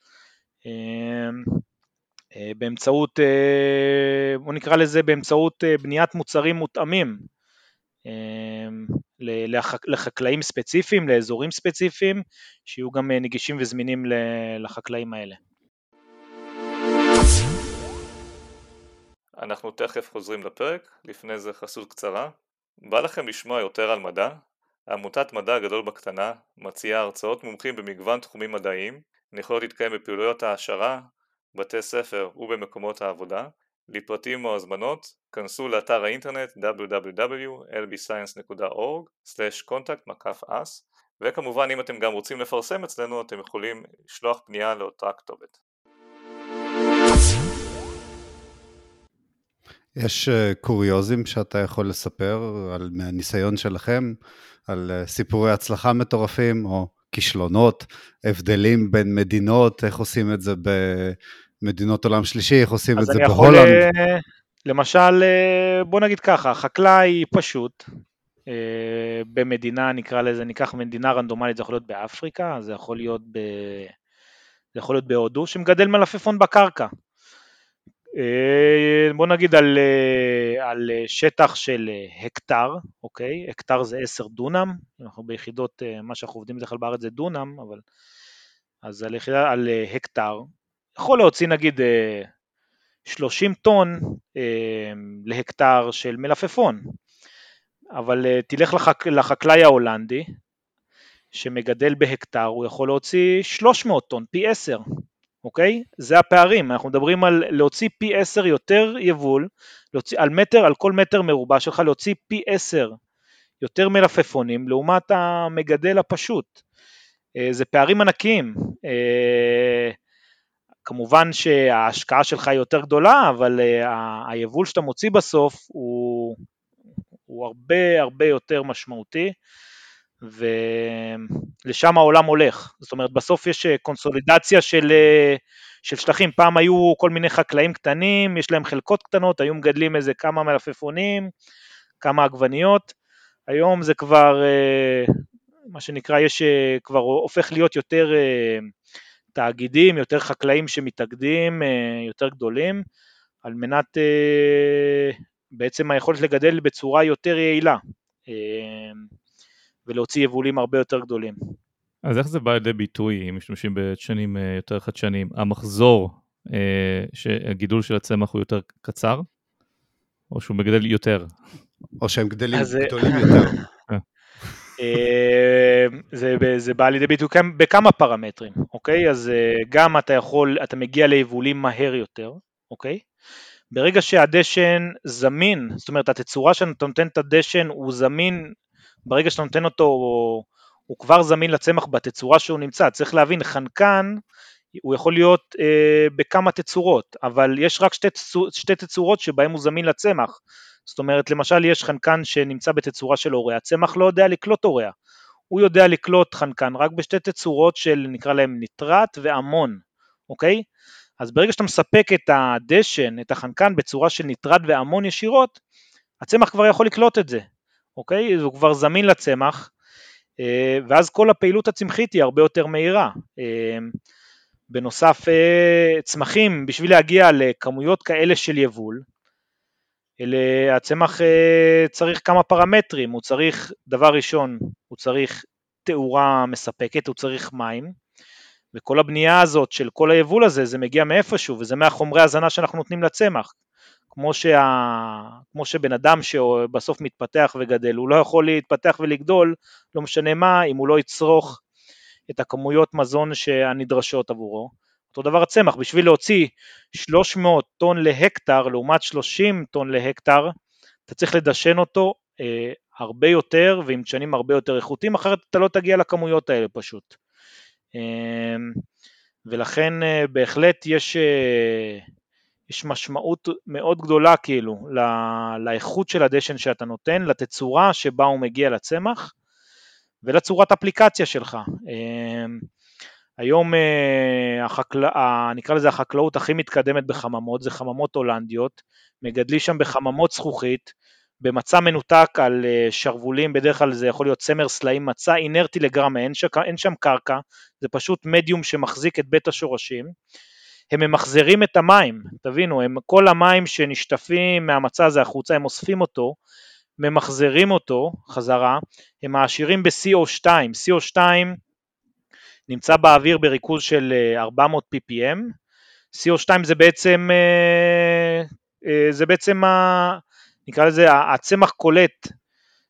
אה, אה, באמצעות, בוא נקרא לזה באמצעות בניית מוצרים מותאמים לחקלאים ספציפיים, לאזורים ספציפיים, שיהיו גם נגישים וזמינים לחקלאים האלה. אנחנו תכף חוזרים לפרק, לפני זה חסות קצרה. בא לכם לשמוע יותר על מדע? עמותת מדע גדול בקטנה מציעה הרצאות מומחים במגוון תחומים מדעיים, יכולות להתקיים בפעילויות העשרה, בתי ספר ובמקומות העבודה. לפרטים או הזמנות, כנסו לאתר האינטרנט www.lbscience.org/contact-us וכמובן אם אתם גם רוצים לפרסם אצלנו אתם יכולים לשלוח פנייה לאותה כתובת. יש אה, קוריוזים שאתה יכול לספר על, מהניסיון שלכם, על אה, סיפורי הצלחה מטורפים, או כישלונות, הבדלים בין מדינות, איך עושים את זה במדינות עולם שלישי, איך עושים את זה בהולנד. יכול, למשל, אה, בוא נגיד ככה, חקלאי פשוט, במדינה, נקרא לזה, ניקח מדינה רנדומלית, זה יכול להיות באפריקה, זה יכול להיות, ב... זה יכול להיות בהודו, שמגדל מלפפון בקרקע. אה, בוא נגיד על, אה, על שטח של אה, הקטר, אוקיי? הקטר זה 10 דונם, אנחנו ביחידות, מה שאנחנו עובדים בדרך כלל בארץ זה דונם, אבל... אז על, יחידה, על הקטר, יכול להוציא נגיד 30 טון להקטר של מלפפון, אבל תלך לחק, לחקלאי ההולנדי, שמגדל בהקטר, הוא יכול להוציא 300 טון, פי 10, אוקיי? זה הפערים, אנחנו מדברים על להוציא פי עשר יותר יבול, להוציא, על מטר, על כל מטר מרובע שלך להוציא פי עשר יותר מלפפונים לעומת המגדל הפשוט. אה, זה פערים ענקיים. כמובן שההשקעה שלך היא יותר גדולה, אבל אה, היבול שאתה מוציא בסוף הוא, הוא הרבה הרבה יותר משמעותי. ולשם העולם הולך. זאת אומרת, בסוף יש אה, קונסולידציה של, אה, של שטחים. פעם היו כל מיני חקלאים קטנים, יש להם חלקות קטנות, היו מגדלים איזה כמה מלפפונים, כמה עגבניות. היום זה כבר, מה שנקרא, יש, כבר הופך להיות יותר תאגידים, יותר חקלאים שמתאגדים, יותר גדולים, על מנת בעצם היכולת לגדל בצורה יותר יעילה. ולהוציא יבולים הרבה יותר גדולים. אז איך זה בא לידי ביטוי אם משתמשים בשנים אה, יותר חדשניים? המחזור, אה, שהגידול של הצמח הוא יותר קצר? או שהוא מגדל יותר? או שהם גדלים אז... אה, גדולים יותר. זה, זה בא לידי ביטוי בכמה פרמטרים, אוקיי? אז גם אתה יכול, אתה מגיע ליבולים מהר יותר, אוקיי? ברגע שהדשן זמין, זאת אומרת התצורה שאתה נותן את הדשן הוא זמין ברגע שאתה נותן אותו, הוא כבר זמין לצמח בתצורה שהוא נמצא. צריך להבין, חנקן, הוא יכול להיות אה, בכמה תצורות, אבל יש רק שתי, שתי תצורות שבהן הוא זמין לצמח. זאת אומרת, למשל יש חנקן שנמצא בתצורה של אוריה, הצמח לא יודע לקלוט אוריה. הוא יודע לקלוט חנקן רק בשתי תצורות של נקרא להם ניטרט ואמון, אוקיי? אז ברגע שאתה מספק את הדשן, את החנקן בצורה של ניטרט ואמון ישירות, הצמח כבר יכול לקלוט את זה. אוקיי? הוא כבר זמין לצמח, אה, ואז כל הפעילות הצמחית היא הרבה יותר מהירה. אה, בנוסף, צמחים, בשביל להגיע לכמויות כאלה של יבול, אלה, הצמח צריך כמה פרמטרים, הוא צריך, דבר ראשון, הוא צריך תאורה מספקת, הוא צריך מים, וכל הבנייה הזאת של כל היבול הזה, זה מגיע מאיפשהו, וזה מהחומרי הזנה שאנחנו נותנים לצמח. כמו, שה... כמו שבן אדם שבסוף מתפתח וגדל, הוא לא יכול להתפתח ולגדול, לא משנה מה, אם הוא לא יצרוך את הכמויות מזון הנדרשות עבורו. אותו דבר הצמח, בשביל להוציא 300 טון להקטר לעומת 30 טון להקטר, אתה צריך לדשן אותו אה, הרבה יותר ועם דשנים הרבה יותר איכותיים, אחרת אתה לא תגיע לכמויות האלה פשוט. אה, ולכן אה, בהחלט יש, אה, יש משמעות מאוד גדולה כאילו לא, לאיכות של הדשן שאתה נותן, לתצורה שבה הוא מגיע לצמח ולצורת אפליקציה שלך. אה, היום אה, החקל... נקרא לזה החקלאות הכי מתקדמת בחממות, זה חממות הולנדיות, מגדלים שם בחממות זכוכית, במצע מנותק על אה, שרוולים, בדרך כלל זה יכול להיות צמר סלעים, מצע אינרטי לגמרי, אין, ש... אין שם קרקע, זה פשוט מדיום שמחזיק את בית השורשים. הם ממחזרים את המים, תבינו, הם, כל המים שנשטפים מהמצע הזה החוצה, הם אוספים אותו, ממחזרים אותו חזרה, הם מעשירים ב-CO2, CO2 נמצא באוויר בריכוז של 400 אה, ppm, CO2 זה בעצם, אה, אה, זה בעצם, נקרא לזה, הצמח קולט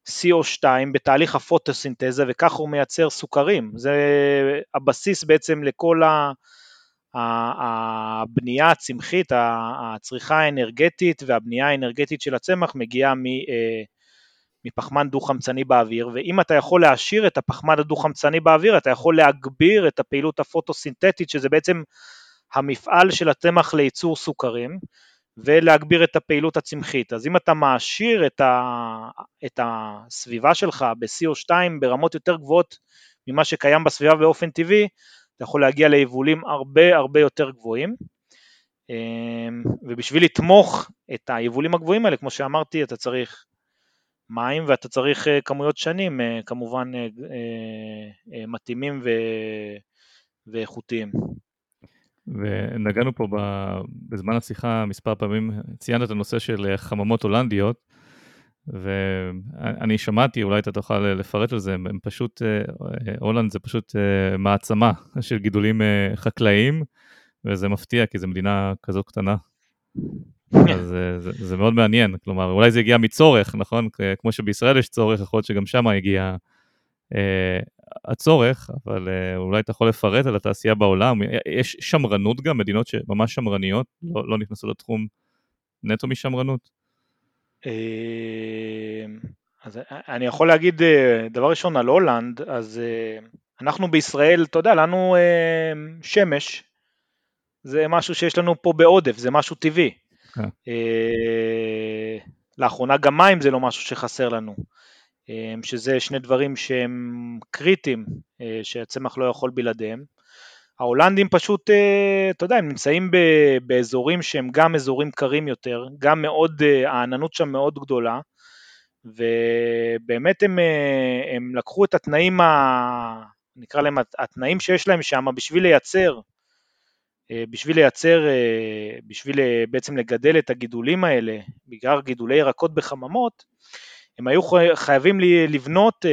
CO2 בתהליך הפוטוסינתזה וכך הוא מייצר סוכרים, זה הבסיס בעצם לכל הבנייה הצמחית, הצריכה האנרגטית והבנייה האנרגטית של הצמח מגיעה מפחמן דו-חמצני באוויר, ואם אתה יכול להעשיר את הפחמן הדו-חמצני באוויר, אתה יכול להגביר את הפעילות הפוטוסינתטית, שזה בעצם המפעל של הצמח לייצור סוכרים, ולהגביר את הפעילות הצמחית. אז אם אתה מעשיר את, ה, את הסביבה שלך ב-CO2 ברמות יותר גבוהות ממה שקיים בסביבה באופן טבעי, אתה יכול להגיע ליבולים הרבה הרבה יותר גבוהים. אמ, ובשביל לתמוך את היבולים הגבוהים האלה, כמו שאמרתי, אתה צריך מים ואתה צריך אה, כמויות שנים אה, כמובן אה, מתאימים ו... ואיכותיים. ונגענו פה בזמן השיחה מספר פעמים, ציינת את הנושא של חממות הולנדיות, ואני שמעתי, אולי אתה תוכל לפרט על זה, הם פשוט, הולנד זה פשוט מעצמה של גידולים חקלאיים, וזה מפתיע כי זו מדינה כזאת קטנה. אז זה, זה, זה מאוד מעניין, כלומר, אולי זה הגיע מצורך, נכון? כמו שבישראל יש צורך, יכול להיות שגם שם הגיע אה, הצורך, אבל אה, אולי אתה יכול לפרט על התעשייה בעולם. יש שמרנות גם, מדינות שממש שמרניות, לא, לא נכנסו לתחום נטו משמרנות. אה, אז אני יכול להגיד, אה, דבר ראשון על הולנד, אז אה, אנחנו בישראל, אתה יודע, לנו שמש, זה משהו שיש לנו פה בעודף, זה משהו טבעי. כן. אה, לאחרונה גם מים זה לא משהו שחסר לנו, אה, שזה שני דברים שהם קריטיים, אה, שהצמח לא יכול בלעדיהם. ההולנדים פשוט, אתה יודע, הם נמצאים באזורים שהם גם אזורים קרים יותר, גם מאוד, העננות שם מאוד גדולה, ובאמת הם, הם לקחו את התנאים, ה, נקרא להם התנאים שיש להם שם בשביל לייצר בשביל לייצר, אה, בשביל אה, בעצם לגדל את הגידולים האלה, בעיקר גידולי ירקות בחממות, הם היו חייבים לבנות,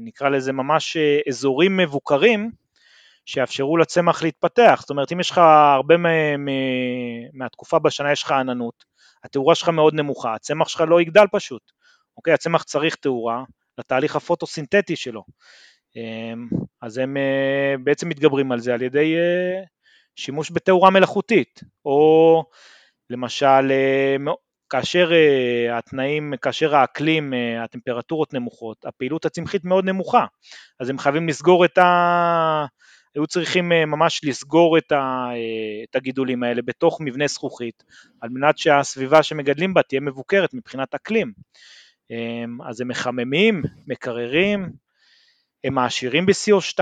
נקרא לזה ממש אזורים מבוקרים, שיאפשרו לצמח להתפתח. זאת אומרת, אם יש לך הרבה מהתקופה בשנה יש לך עננות, התאורה שלך מאוד נמוכה, הצמח שלך לא יגדל פשוט. אוקיי, הצמח צריך תאורה לתהליך הפוטוסינתטי שלו. אז הם בעצם מתגברים על זה על ידי שימוש בתאורה מלאכותית, או למשל אה, כאשר אה, התנאים, כאשר האקלים, אה, הטמפרטורות נמוכות, הפעילות הצמחית מאוד נמוכה, אז הם חייבים לסגור את ה... היו צריכים ממש לסגור את, ה... את הגידולים האלה בתוך מבנה זכוכית, על מנת שהסביבה שמגדלים בה תהיה מבוקרת מבחינת אקלים. אז הם מחממים, מקררים, הם מעשירים ב-CO2,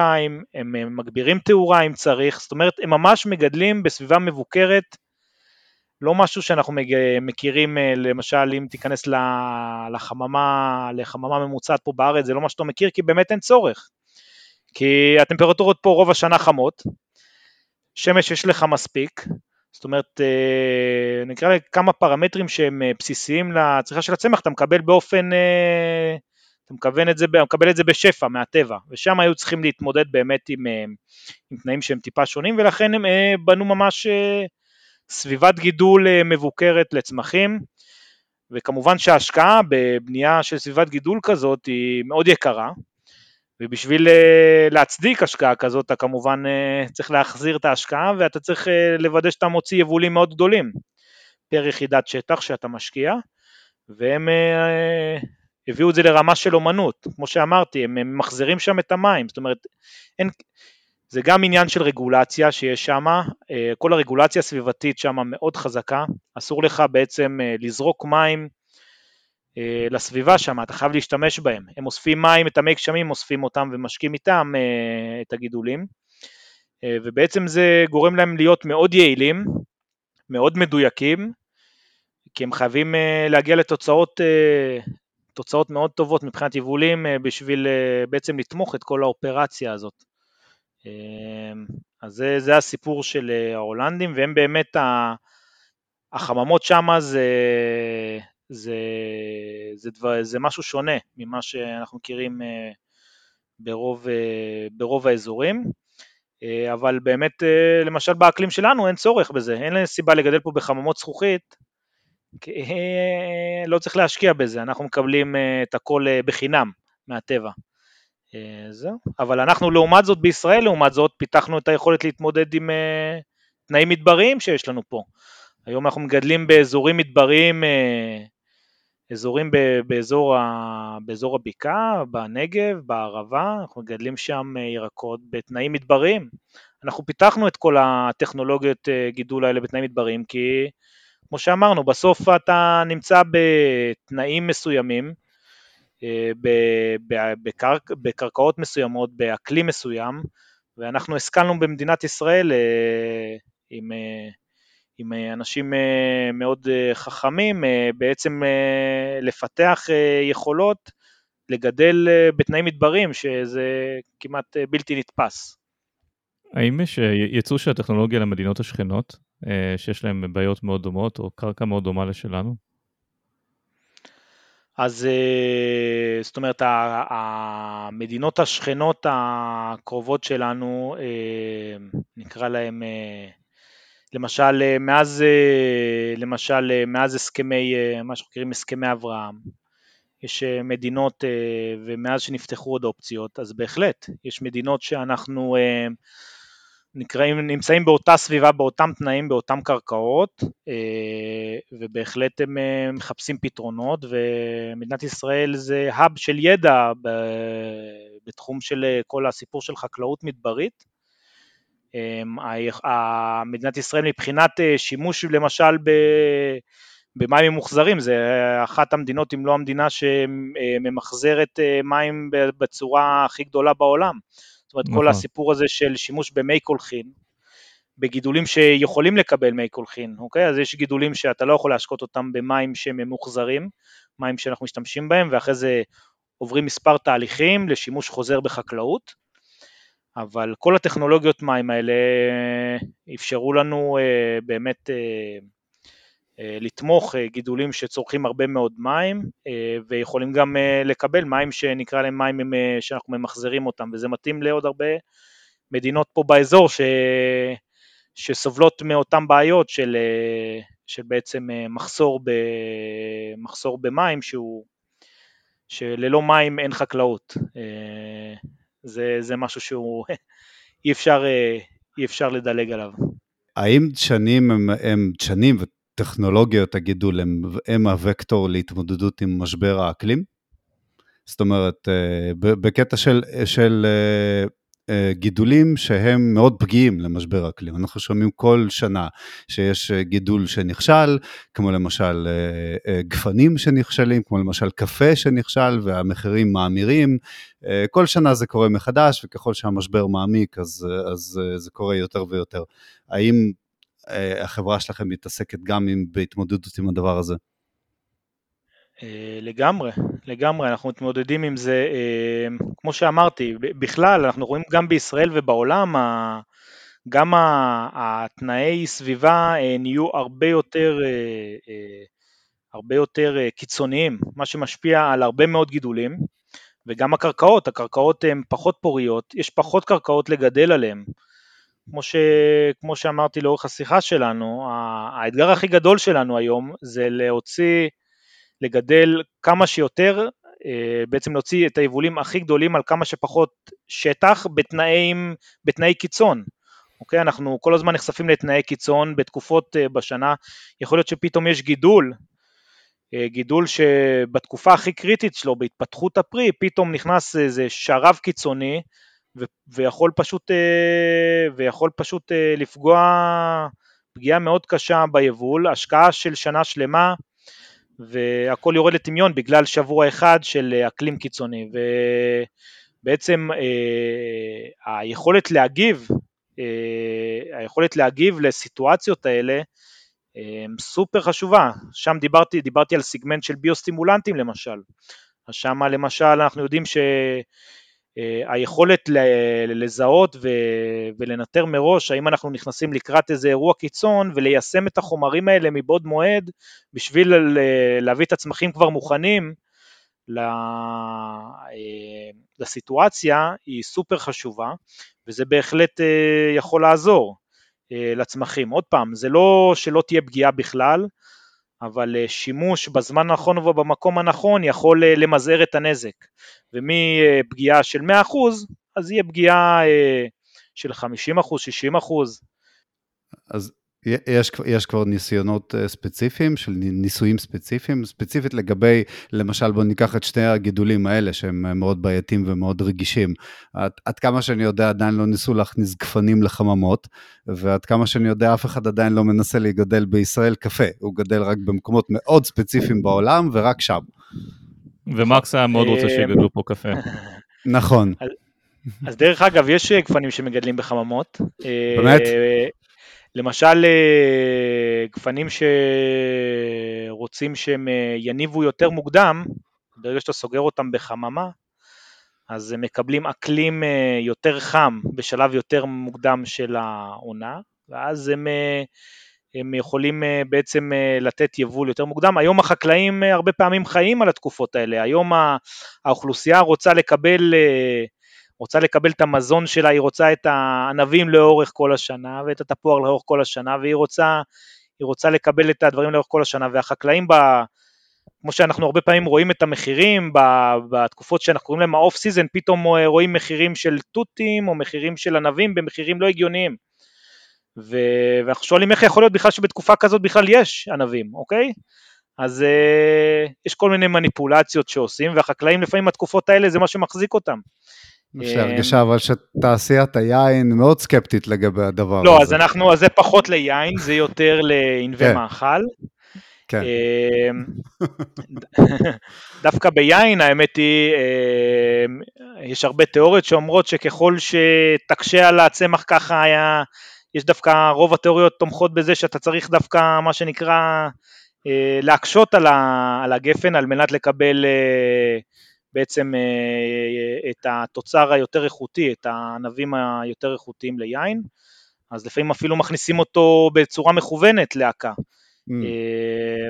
הם מגבירים תאורה אם צריך, זאת אומרת הם ממש מגדלים בסביבה מבוקרת, לא משהו שאנחנו מכירים אה, למשל אם תיכנס לחממה, לחממה ממוצעת פה בארץ, זה לא מה שאתה מכיר כי באמת אין צורך, כי הטמפרטורות פה רוב השנה חמות, שמש יש לך מספיק, זאת אומרת, נקרא כמה פרמטרים שהם בסיסיים לצריכה של הצמח, אתה מקבל באופן, אתה מקבל את זה, מקבל את זה בשפע מהטבע, ושם היו צריכים להתמודד באמת עם, עם תנאים שהם טיפה שונים, ולכן הם בנו ממש סביבת גידול מבוקרת לצמחים, וכמובן שההשקעה בבנייה של סביבת גידול כזאת היא מאוד יקרה, ובשביל אה, להצדיק השקעה כזאת אתה כמובן אה, צריך להחזיר את ההשקעה ואתה צריך אה, לוודא שאתה מוציא יבולים מאוד גדולים פר יחידת שטח שאתה משקיע, והם הביאו את זה לרמה של אומנות, כמו שאמרתי, הם ממחזרים שם את המים, זאת אומרת, אין, זה גם עניין של רגולציה שיש שם, כל הרגולציה הסביבתית שם מאוד חזקה, אסור לך בעצם לזרוק מים אה, לסביבה שם, אתה חייב להשתמש בהם. הם אוספים מים, את המי גשמים, אוספים אותם ומשקים איתם אה, את הגידולים, אה, ובעצם זה גורם להם להיות מאוד יעילים, מאוד מדויקים, כי הם חייבים להגיע לתוצאות תוצאות מאוד טובות מבחינת יבולים בשביל בעצם לתמוך את כל האופרציה הזאת. אז זה, זה הסיפור של ההולנדים, והם באמת, החממות שם זה, זה, זה, דבר, זה משהו שונה ממה שאנחנו מכירים אה, ברוב, אה, ברוב האזורים, אה, אבל באמת למשל באקלים שלנו אין צורך בזה, אין סיבה לגדל פה בחממות זכוכית, לא צריך להשקיע בזה, אנחנו מקבלים את הכל בחינם מהטבע. זהו, אבל אנחנו לעומת זאת בישראל, לעומת זאת, פיתחנו את היכולת להתמודד עם תנאים מדבריים שיש לנו פה. היום אנחנו מגדלים באזורים מדבריים אזורים באזור, באזור הבקעה, בנגב, בערבה, אנחנו מגדלים שם אה, ירקות בתנאים מדבריים. אנחנו פיתחנו את כל הטכנולוגיות אה, גידול האלה בתנאים מדבריים, כי כמו שאמרנו, בסוף אתה נמצא בתנאים מסוימים, אה, בקרק, בקרקעות מסוימות, באקלים מסוים, ואנחנו השכלנו במדינת ישראל עם עם אה, אנשים אה, מאוד אה, חכמים, בעצם לפתח יכולות לגדל בתנאים מדבריים, שזה כמעט בלתי נתפס. האם יש ייצוא של הטכנולוגיה למדינות השכנות, שיש להן בעיות מאוד דומות, או קרקע מאוד דומה לשלנו? אז זאת אומרת, המדינות השכנות הקרובות שלנו, נקרא להן למשל אה, מאז, אה, למשל אה, מאז הסכמי, מה שאנחנו קוראים הסכמי אברהם, יש מדינות ומאז שנפתחו עוד אופציות, אז בהחלט יש מדינות שאנחנו נקראים, נמצאים באותה סביבה, באותם תנאים, באותם קרקעות, ובהחלט הם מחפשים פתרונות, ומדינת ישראל זה האב של ידע בתחום של כל הסיפור של חקלאות מדברית, אמ, מדינת ישראל מבחינת אה, שימוש למשל במים ממוחזרים, זה אחת המדינות אם לא המדינה שממחזרת אה, מים בצורה הכי גדולה בעולם. זאת אומרת נכון. כל הסיפור הזה של שימוש במי קולחין, בגידולים שיכולים לקבל מי קולחין, אוקיי? אז יש גידולים שאתה לא יכול להשקות אותם במים שהם ממוחזרים, מים שאנחנו משתמשים בהם, ואחרי זה עוברים מספר תהליכים לשימוש חוזר בחקלאות. אבל כל הטכנולוגיות מים האלה אה, אפשרו לנו אה, באמת אה, לתמוך גידולים שצורכים הרבה מאוד מים ויכולים גם לקבל מים שנקרא להם מים שאנחנו ממחזרים אותם וזה מתאים לעוד הרבה מדינות פה באזור ש... שסובלות מאותן בעיות של, של בעצם מחסור, ב... מחסור במים שהוא, שללא מים אין חקלאות. זה, זה משהו שהוא אי אפשר, אה, אי אפשר לדלג עליו. האם דשנים הם, הם דשנים וטכנולוגיות הגידול הם, הם הוקטור להתמודדות עם משבר האקלים? זאת אומרת, אה, בקטע של, של אה, אה, גידולים שהם מאוד פגיעים למשבר האקלים. אנחנו שומעים כל שנה שיש גידול שנכשל, כמו למשל גפנים שנכשלים, כמו למשל קפה שנכשל והמחירים מאמירים. כל שנה זה קורה מחדש, וככל שהמשבר מעמיק אז, אז זה קורה יותר ויותר. האם החברה שלכם מתעסקת גם עם, בהתמודדות עם הדבר הזה? אה, לגמרי, לגמרי, אנחנו מתמודדים עם זה, אה, כמו שאמרתי, בכלל, אנחנו רואים גם בישראל ובעולם, גם התנאי סביבה נהיו הרבה יותר, הרבה יותר קיצוניים, מה שמשפיע על הרבה מאוד גידולים, וגם הקרקעות, הקרקעות הן פחות פוריות, יש פחות קרקעות לגדל עליהן. כמו, ש, כמו שאמרתי לאורך השיחה שלנו, האתגר הכי גדול שלנו היום זה להוציא, לגדל כמה שיותר, אה, בעצם להוציא את היבולים הכי גדולים על כמה שפחות שטח בתנאים, בתנאי קיצון. אוקיי, אנחנו כל הזמן נחשפים לתנאי קיצון בתקופות אה, בשנה, יכול להיות שפתאום יש גידול, אה, גידול שבתקופה הכי קריטית שלו, בהתפתחות הפרי, פתאום נכנס איזה שרב קיצוני, ויכול פשוט, אה, ויכול פשוט אה, לפגוע פגיעה מאוד קשה ביבול, השקעה של שנה שלמה והכל יורד לטמיון בגלל שבוע אחד של אקלים קיצוני. ובעצם אה, היכולת להגיב, היכולת להגיב לסיטואציות האלה סופר חשובה, שם דיברתי, דיברתי על סיגמנט של ביוסטימולנטים למשל, שם למשל אנחנו יודעים ש... אה, היכולת לזהות ולנטר מראש האם אנחנו נכנסים לקראת איזה אירוע קיצון וליישם את החומרים האלה מבעוד מועד בשביל להביא את הצמחים כבר מוכנים אה, לסיטואציה היא סופר חשובה וזה בהחלט אה, יכול לעזור לצמחים. עוד פעם, זה לא שלא תהיה פגיעה בכלל, אבל אה, שימוש בזמן הנכון ובמקום הנכון יכול אה, למזער את הנזק, ומפגיעה של 100% אז יהיה פגיעה אה, של 50%, 60%. אז יש, יש כבר ניסיונות אה, ספציפיים של ניסויים ספציפיים, ספציפית לגבי, למשל בוא ניקח את שני הגידולים האלה שהם אה, מאוד בעייתיים ומאוד רגישים. עד, עד כמה שאני יודע עדיין לא ניסו להכניס גפנים לחממות, ועד כמה שאני יודע אף אחד עדיין לא מנסה להיגדל בישראל קפה, הוא גדל רק במקומות מאוד ספציפיים בעולם ורק שם. ומקס היה מאוד רוצה שיגדלו פה קפה. נכון. אז דרך אגב, יש גפנים שמגדלים בחממות. באמת? למשל אה, גפנים שרוצים שהם אה, יניבו יותר מוקדם, ברגע שאתה סוגר אותם בחממה, אז הם מקבלים אקלים אה, יותר חם בשלב יותר מוקדם של העונה, ואז הם, הם יכולים בעצם לתת יבול יותר מוקדם. היום החקלאים הרבה פעמים חיים על התקופות האלה, היום האוכלוסייה רוצה לקבל רוצה לקבל את המזון שלה, היא רוצה את הענבים לאורך כל השנה ואת התפוח לאורך כל השנה והיא רוצה, רוצה לקבל את הדברים לאורך כל השנה והחקלאים ב... כמו שאנחנו הרבה פעמים רואים את המחירים בתקופות שאנחנו קוראים להם ה off season, פתאום רואים מחירים של תותים או מחירים של ענבים במחירים לא הגיוניים. ו... ואנחנו שואלים איך יכול להיות בכלל שבתקופה כזאת בכלל יש ענבים, אוקיי? אז uh, יש כל מיני מניפולציות שעושים, והחקלאים לפעמים התקופות האלה זה מה שמחזיק אותם. יש לי הרגשה אבל שתעשיית היין מאוד סקפטית לגבי הדבר לא, הזה. לא, אז אנחנו, אז זה פחות ליין, זה יותר לענבי כן. מאכל. כן. אמ, דווקא ביין האמת היא, אמ, יש הרבה תיאוריות שאומרות שככל שתקשה על הצמח ככה היה, יש דווקא רוב התיאוריות תומכות בזה שאתה צריך דווקא מה שנקרא אה, להקשות על הגפן על מנת לקבל אה, בעצם אה, את התוצר היותר איכותי, את הענבים היותר איכותיים ליין, אז לפעמים אפילו מכניסים אותו בצורה מכוונת להקה. Mm. אה,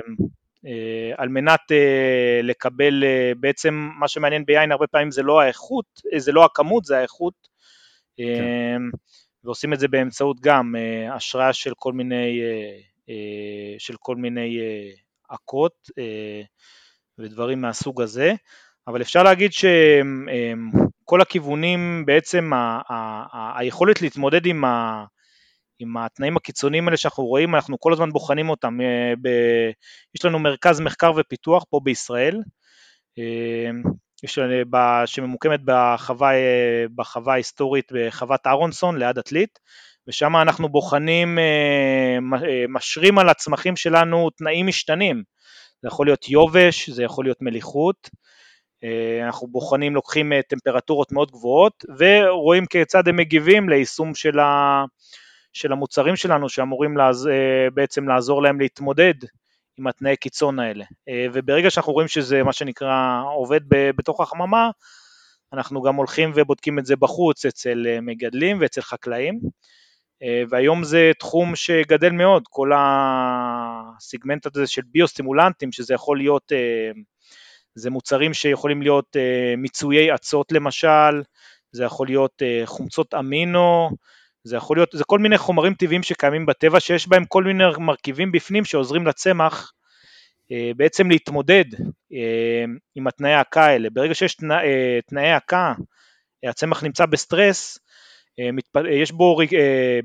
אה, על מנת לקבל, בעצם מה שמעניין ביין הרבה פעמים זה לא האיכות, זה לא הכמות, זה האיכות, כן. ועושים את זה באמצעות גם השראה של כל מיני, של כל מיני עקות ודברים מהסוג הזה. אבל אפשר להגיד שכל הכיוונים בעצם ה- ה- ה- היכולת להתמודד עם, ה- עם התנאים הקיצוניים האלה שאנחנו רואים, אנחנו כל הזמן בוחנים אותם. אה, ב- יש לנו מרכז מחקר ופיתוח פה בישראל, אה, יש, שממוקמת בחווה, אה, בחווה ההיסטורית בחוות אהרונסון ליד עתלית, ושם אנחנו בוחנים, משרים על הצמחים שלנו תנאים משתנים. זה יכול להיות יובש, זה יכול להיות מליחות, אה, אנחנו בוחנים, לוקחים אה, טמפרטורות מאוד גבוהות ורואים כיצד הם מגיבים ליישום של, ה, של המוצרים שלנו שאמורים לעז, אה, בעצם לעזור להם להתמודד עם התנאי קיצון האלה. וברגע שאנחנו רואים שזה מה שנקרא עובד בתוך החממה, אנחנו גם הולכים ובודקים את זה בחוץ אצל מגדלים ואצל חקלאים. והיום זה תחום שגדל מאוד, כל הסיגמנט הזה של ביוסטימולנטים, שזה יכול להיות, זה מוצרים שיכולים להיות מיצויי אצות למשל, זה יכול להיות חומצות אמינו, זה יכול להיות, זה כל מיני חומרים טבעיים שקיימים בטבע שיש בהם כל מיני מרכיבים בפנים שעוזרים לצמח אה, בעצם להתמודד אה, עם התנאי ההקה האלה. ברגע שיש תנא, אה, תנאי הקה, הצמח נמצא בסטרס, יש בו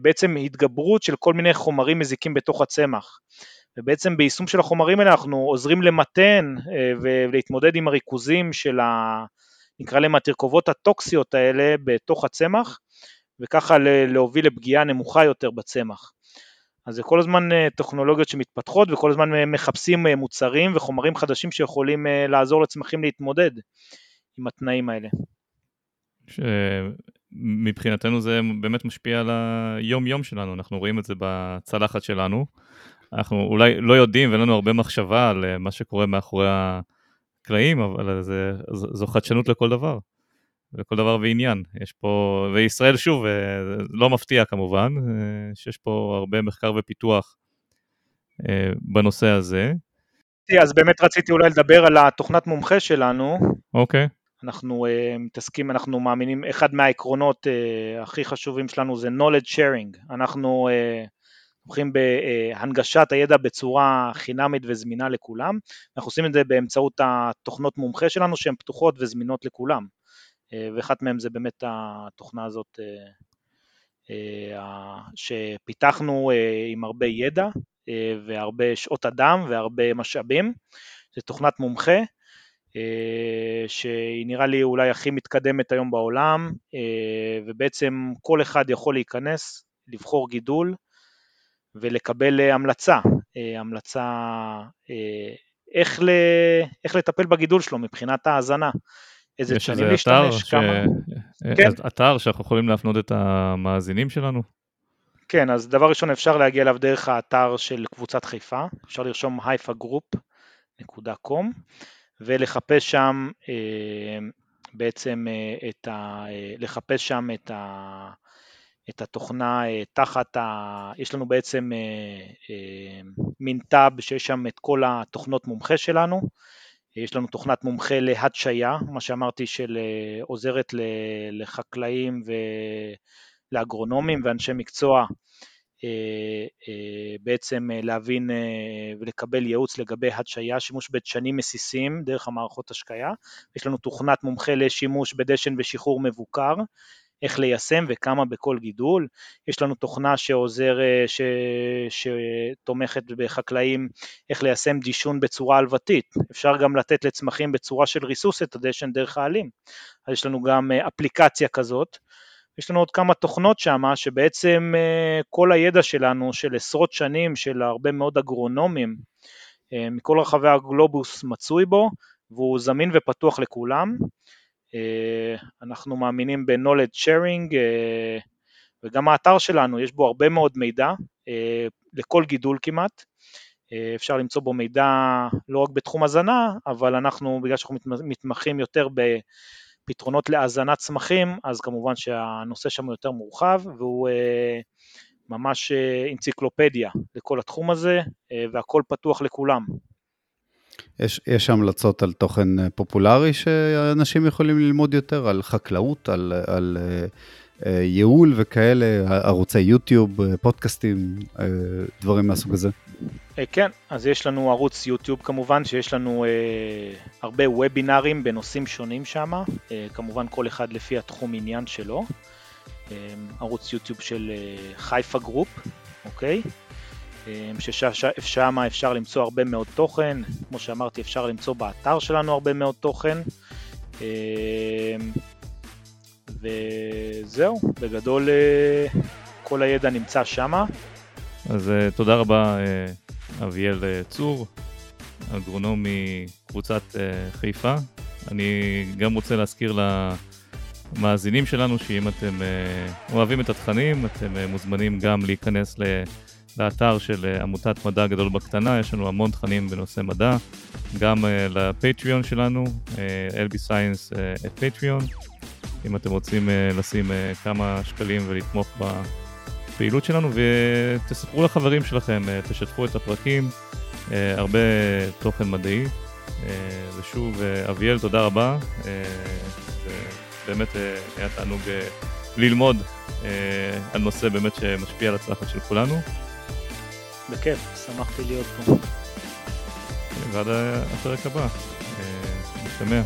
בעצם התגברות של כל מיני חומרים מזיקים בתוך הצמח. ובעצם ביישום של החומרים האלה אנחנו עוזרים למתן ולהתמודד עם הריכוזים של ה... נקרא להם התרכובות הטוקסיות האלה בתוך הצמח, וככה להוביל לפגיעה נמוכה יותר בצמח. אז זה כל הזמן אה, טכנולוגיות שמתפתחות וכל הזמן אה, מחפשים אה, מוצרים וחומרים חדשים שיכולים לעזור לצמחים להתמודד עם התנאים האלה. מבחינתנו זה באמת משפיע על היום-יום שלנו, אנחנו רואים את זה בצלחת שלנו. אנחנו אולי לא יודעים ואין לנו הרבה מחשבה על מה שקורה מאחורי הקלעים, אבל זה, זו חדשנות לכל דבר. לכל דבר ועניין. יש פה, וישראל שוב, אה, לא מפתיע כמובן, אה, שיש פה הרבה מחקר ופיתוח אה, בנושא הזה. אז באמת רציתי אולי לדבר על התוכנת מומחה שלנו. אוקיי. Okay. אנחנו uh, מתעסקים, אנחנו מאמינים, אחד מהעקרונות uh, הכי חשובים שלנו זה knowledge sharing. אנחנו תומכים uh, בהנגשת הידע בצורה חינמית וזמינה לכולם. אנחנו עושים את זה באמצעות התוכנות מומחה שלנו שהן פתוחות וזמינות לכולם. אה, ואחת מהם זה באמת התוכנה הזאת אה, אה, שפיתחנו עם הרבה ידע והרבה שעות אדם והרבה משאבים, זו תוכנת מומחה שהיא נראה לי אולי הכי מתקדמת היום בעולם ובעצם כל אחד יכול להיכנס, לבחור גידול ולקבל המלצה, המלצה איך, איך לטפל בגידול שלו מבחינת ההאזנה. איזה צ'אנים להשתמש, ש... כמה... כן. אתר שאנחנו יכולים להפנות את המאזינים שלנו? כן, אז דבר ראשון אפשר להגיע אליו דרך האתר של קבוצת חיפה, אפשר לרשום hiphagroup.com ולחפש שם אה, בעצם אה, את ה... אה, לחפש שם את, ה, את התוכנה תחת ה... יש לנו בעצם מין טאב שיש שם את כל התוכנות מומחה שלנו, יש לנו תוכנת מומחה להדשיה, מה שאמרתי של אה, עוזרת לחקלאים ולאגרונומים ואנשי מקצוע אה, אה, בעצם להבין ולקבל ייעוץ לגבי הדשיה, שימוש בדשנים מסיסים דרך המערכות השקיה. יש לנו תוכנת מומחה לשימוש בדשן ושחרור מבוקר, איך ליישם וכמה בכל גידול. יש לנו תוכנה שעוזר, אה, ש... שתומכת בחקלאים איך ליישם דישון בצורה הלוותית. אפשר גם לתת לצמחים בצורה של ריסוס את הדשן דרך העלים. אז יש לנו גם אה, אפליקציה כזאת. יש לנו עוד כמה תוכנות שם, שבעצם אה, כל הידע שלנו של עשרות שנים של הרבה מאוד אגרונומים מכל רחבי הגלובוס מצוי בו, והוא זמין ופתוח לכולם. אה, אנחנו מאמינים ב-knowledge sharing אה, וגם האתר שלנו יש בו הרבה מאוד מידע אה, לכל גידול כמעט, אפשר למצוא בו מידע לא רק בתחום הזנה, אבל אנחנו, בגלל שאנחנו מתמחים יותר בפתרונות להזנת צמחים, אז כמובן שהנושא שם יותר מורחב והוא ממש אנציקלופדיה לכל התחום הזה והכל פתוח לכולם. יש, יש המלצות על תוכן אה, פופולרי שאנשים יכולים ללמוד יותר, על חקלאות, על, על uh, ייעול וכאלה, ערוצי יוטיוב, פודקאסטים, דברים מהסוג הזה. כן, אז יש לנו ערוץ יוטיוב כמובן, שיש לנו uh, הרבה וובינארים בנושאים שונים שם, uh, כמובן כל אחד לפי התחום עניין שלו. Uh, ערוץ יוטיוב של uh, חיפה group, אוקיי? אמ, ששם אפשר למצוא הרבה מאוד תוכן, כמו שאמרתי אפשר למצוא באתר שלנו הרבה מאוד תוכן אמ, וזהו, בגדול אה, כל הידע נמצא שם. אז אה, תודה רבה אה, אביאל צור, אגרונום מקבוצת חיפה. אני גם רוצה להזכיר למאזינים שלנו שאם אתם אוהבים את התכנים, אתם מוזמנים גם להיכנס ל... לאתר של אה, עמותת מדע גדול בקטנה, יש לנו המון תכנים בנושא מדע, גם uh, לפטריון שלנו, uh, LB Science פטריון, אם אתם רוצים לשים כמה שקלים ולתמוך הפעילות שלנו ותספרו לחברים שלכם, תשתפו את הפרקים, הרבה תוכן מדעי. ושוב, אביאל, תודה רבה. באמת היה תענוג ללמוד על נושא באמת שמשפיע על הצלחת של כולנו. בכיף, שמחתי להיות פה. ועד הפרק הבא, נשתמע.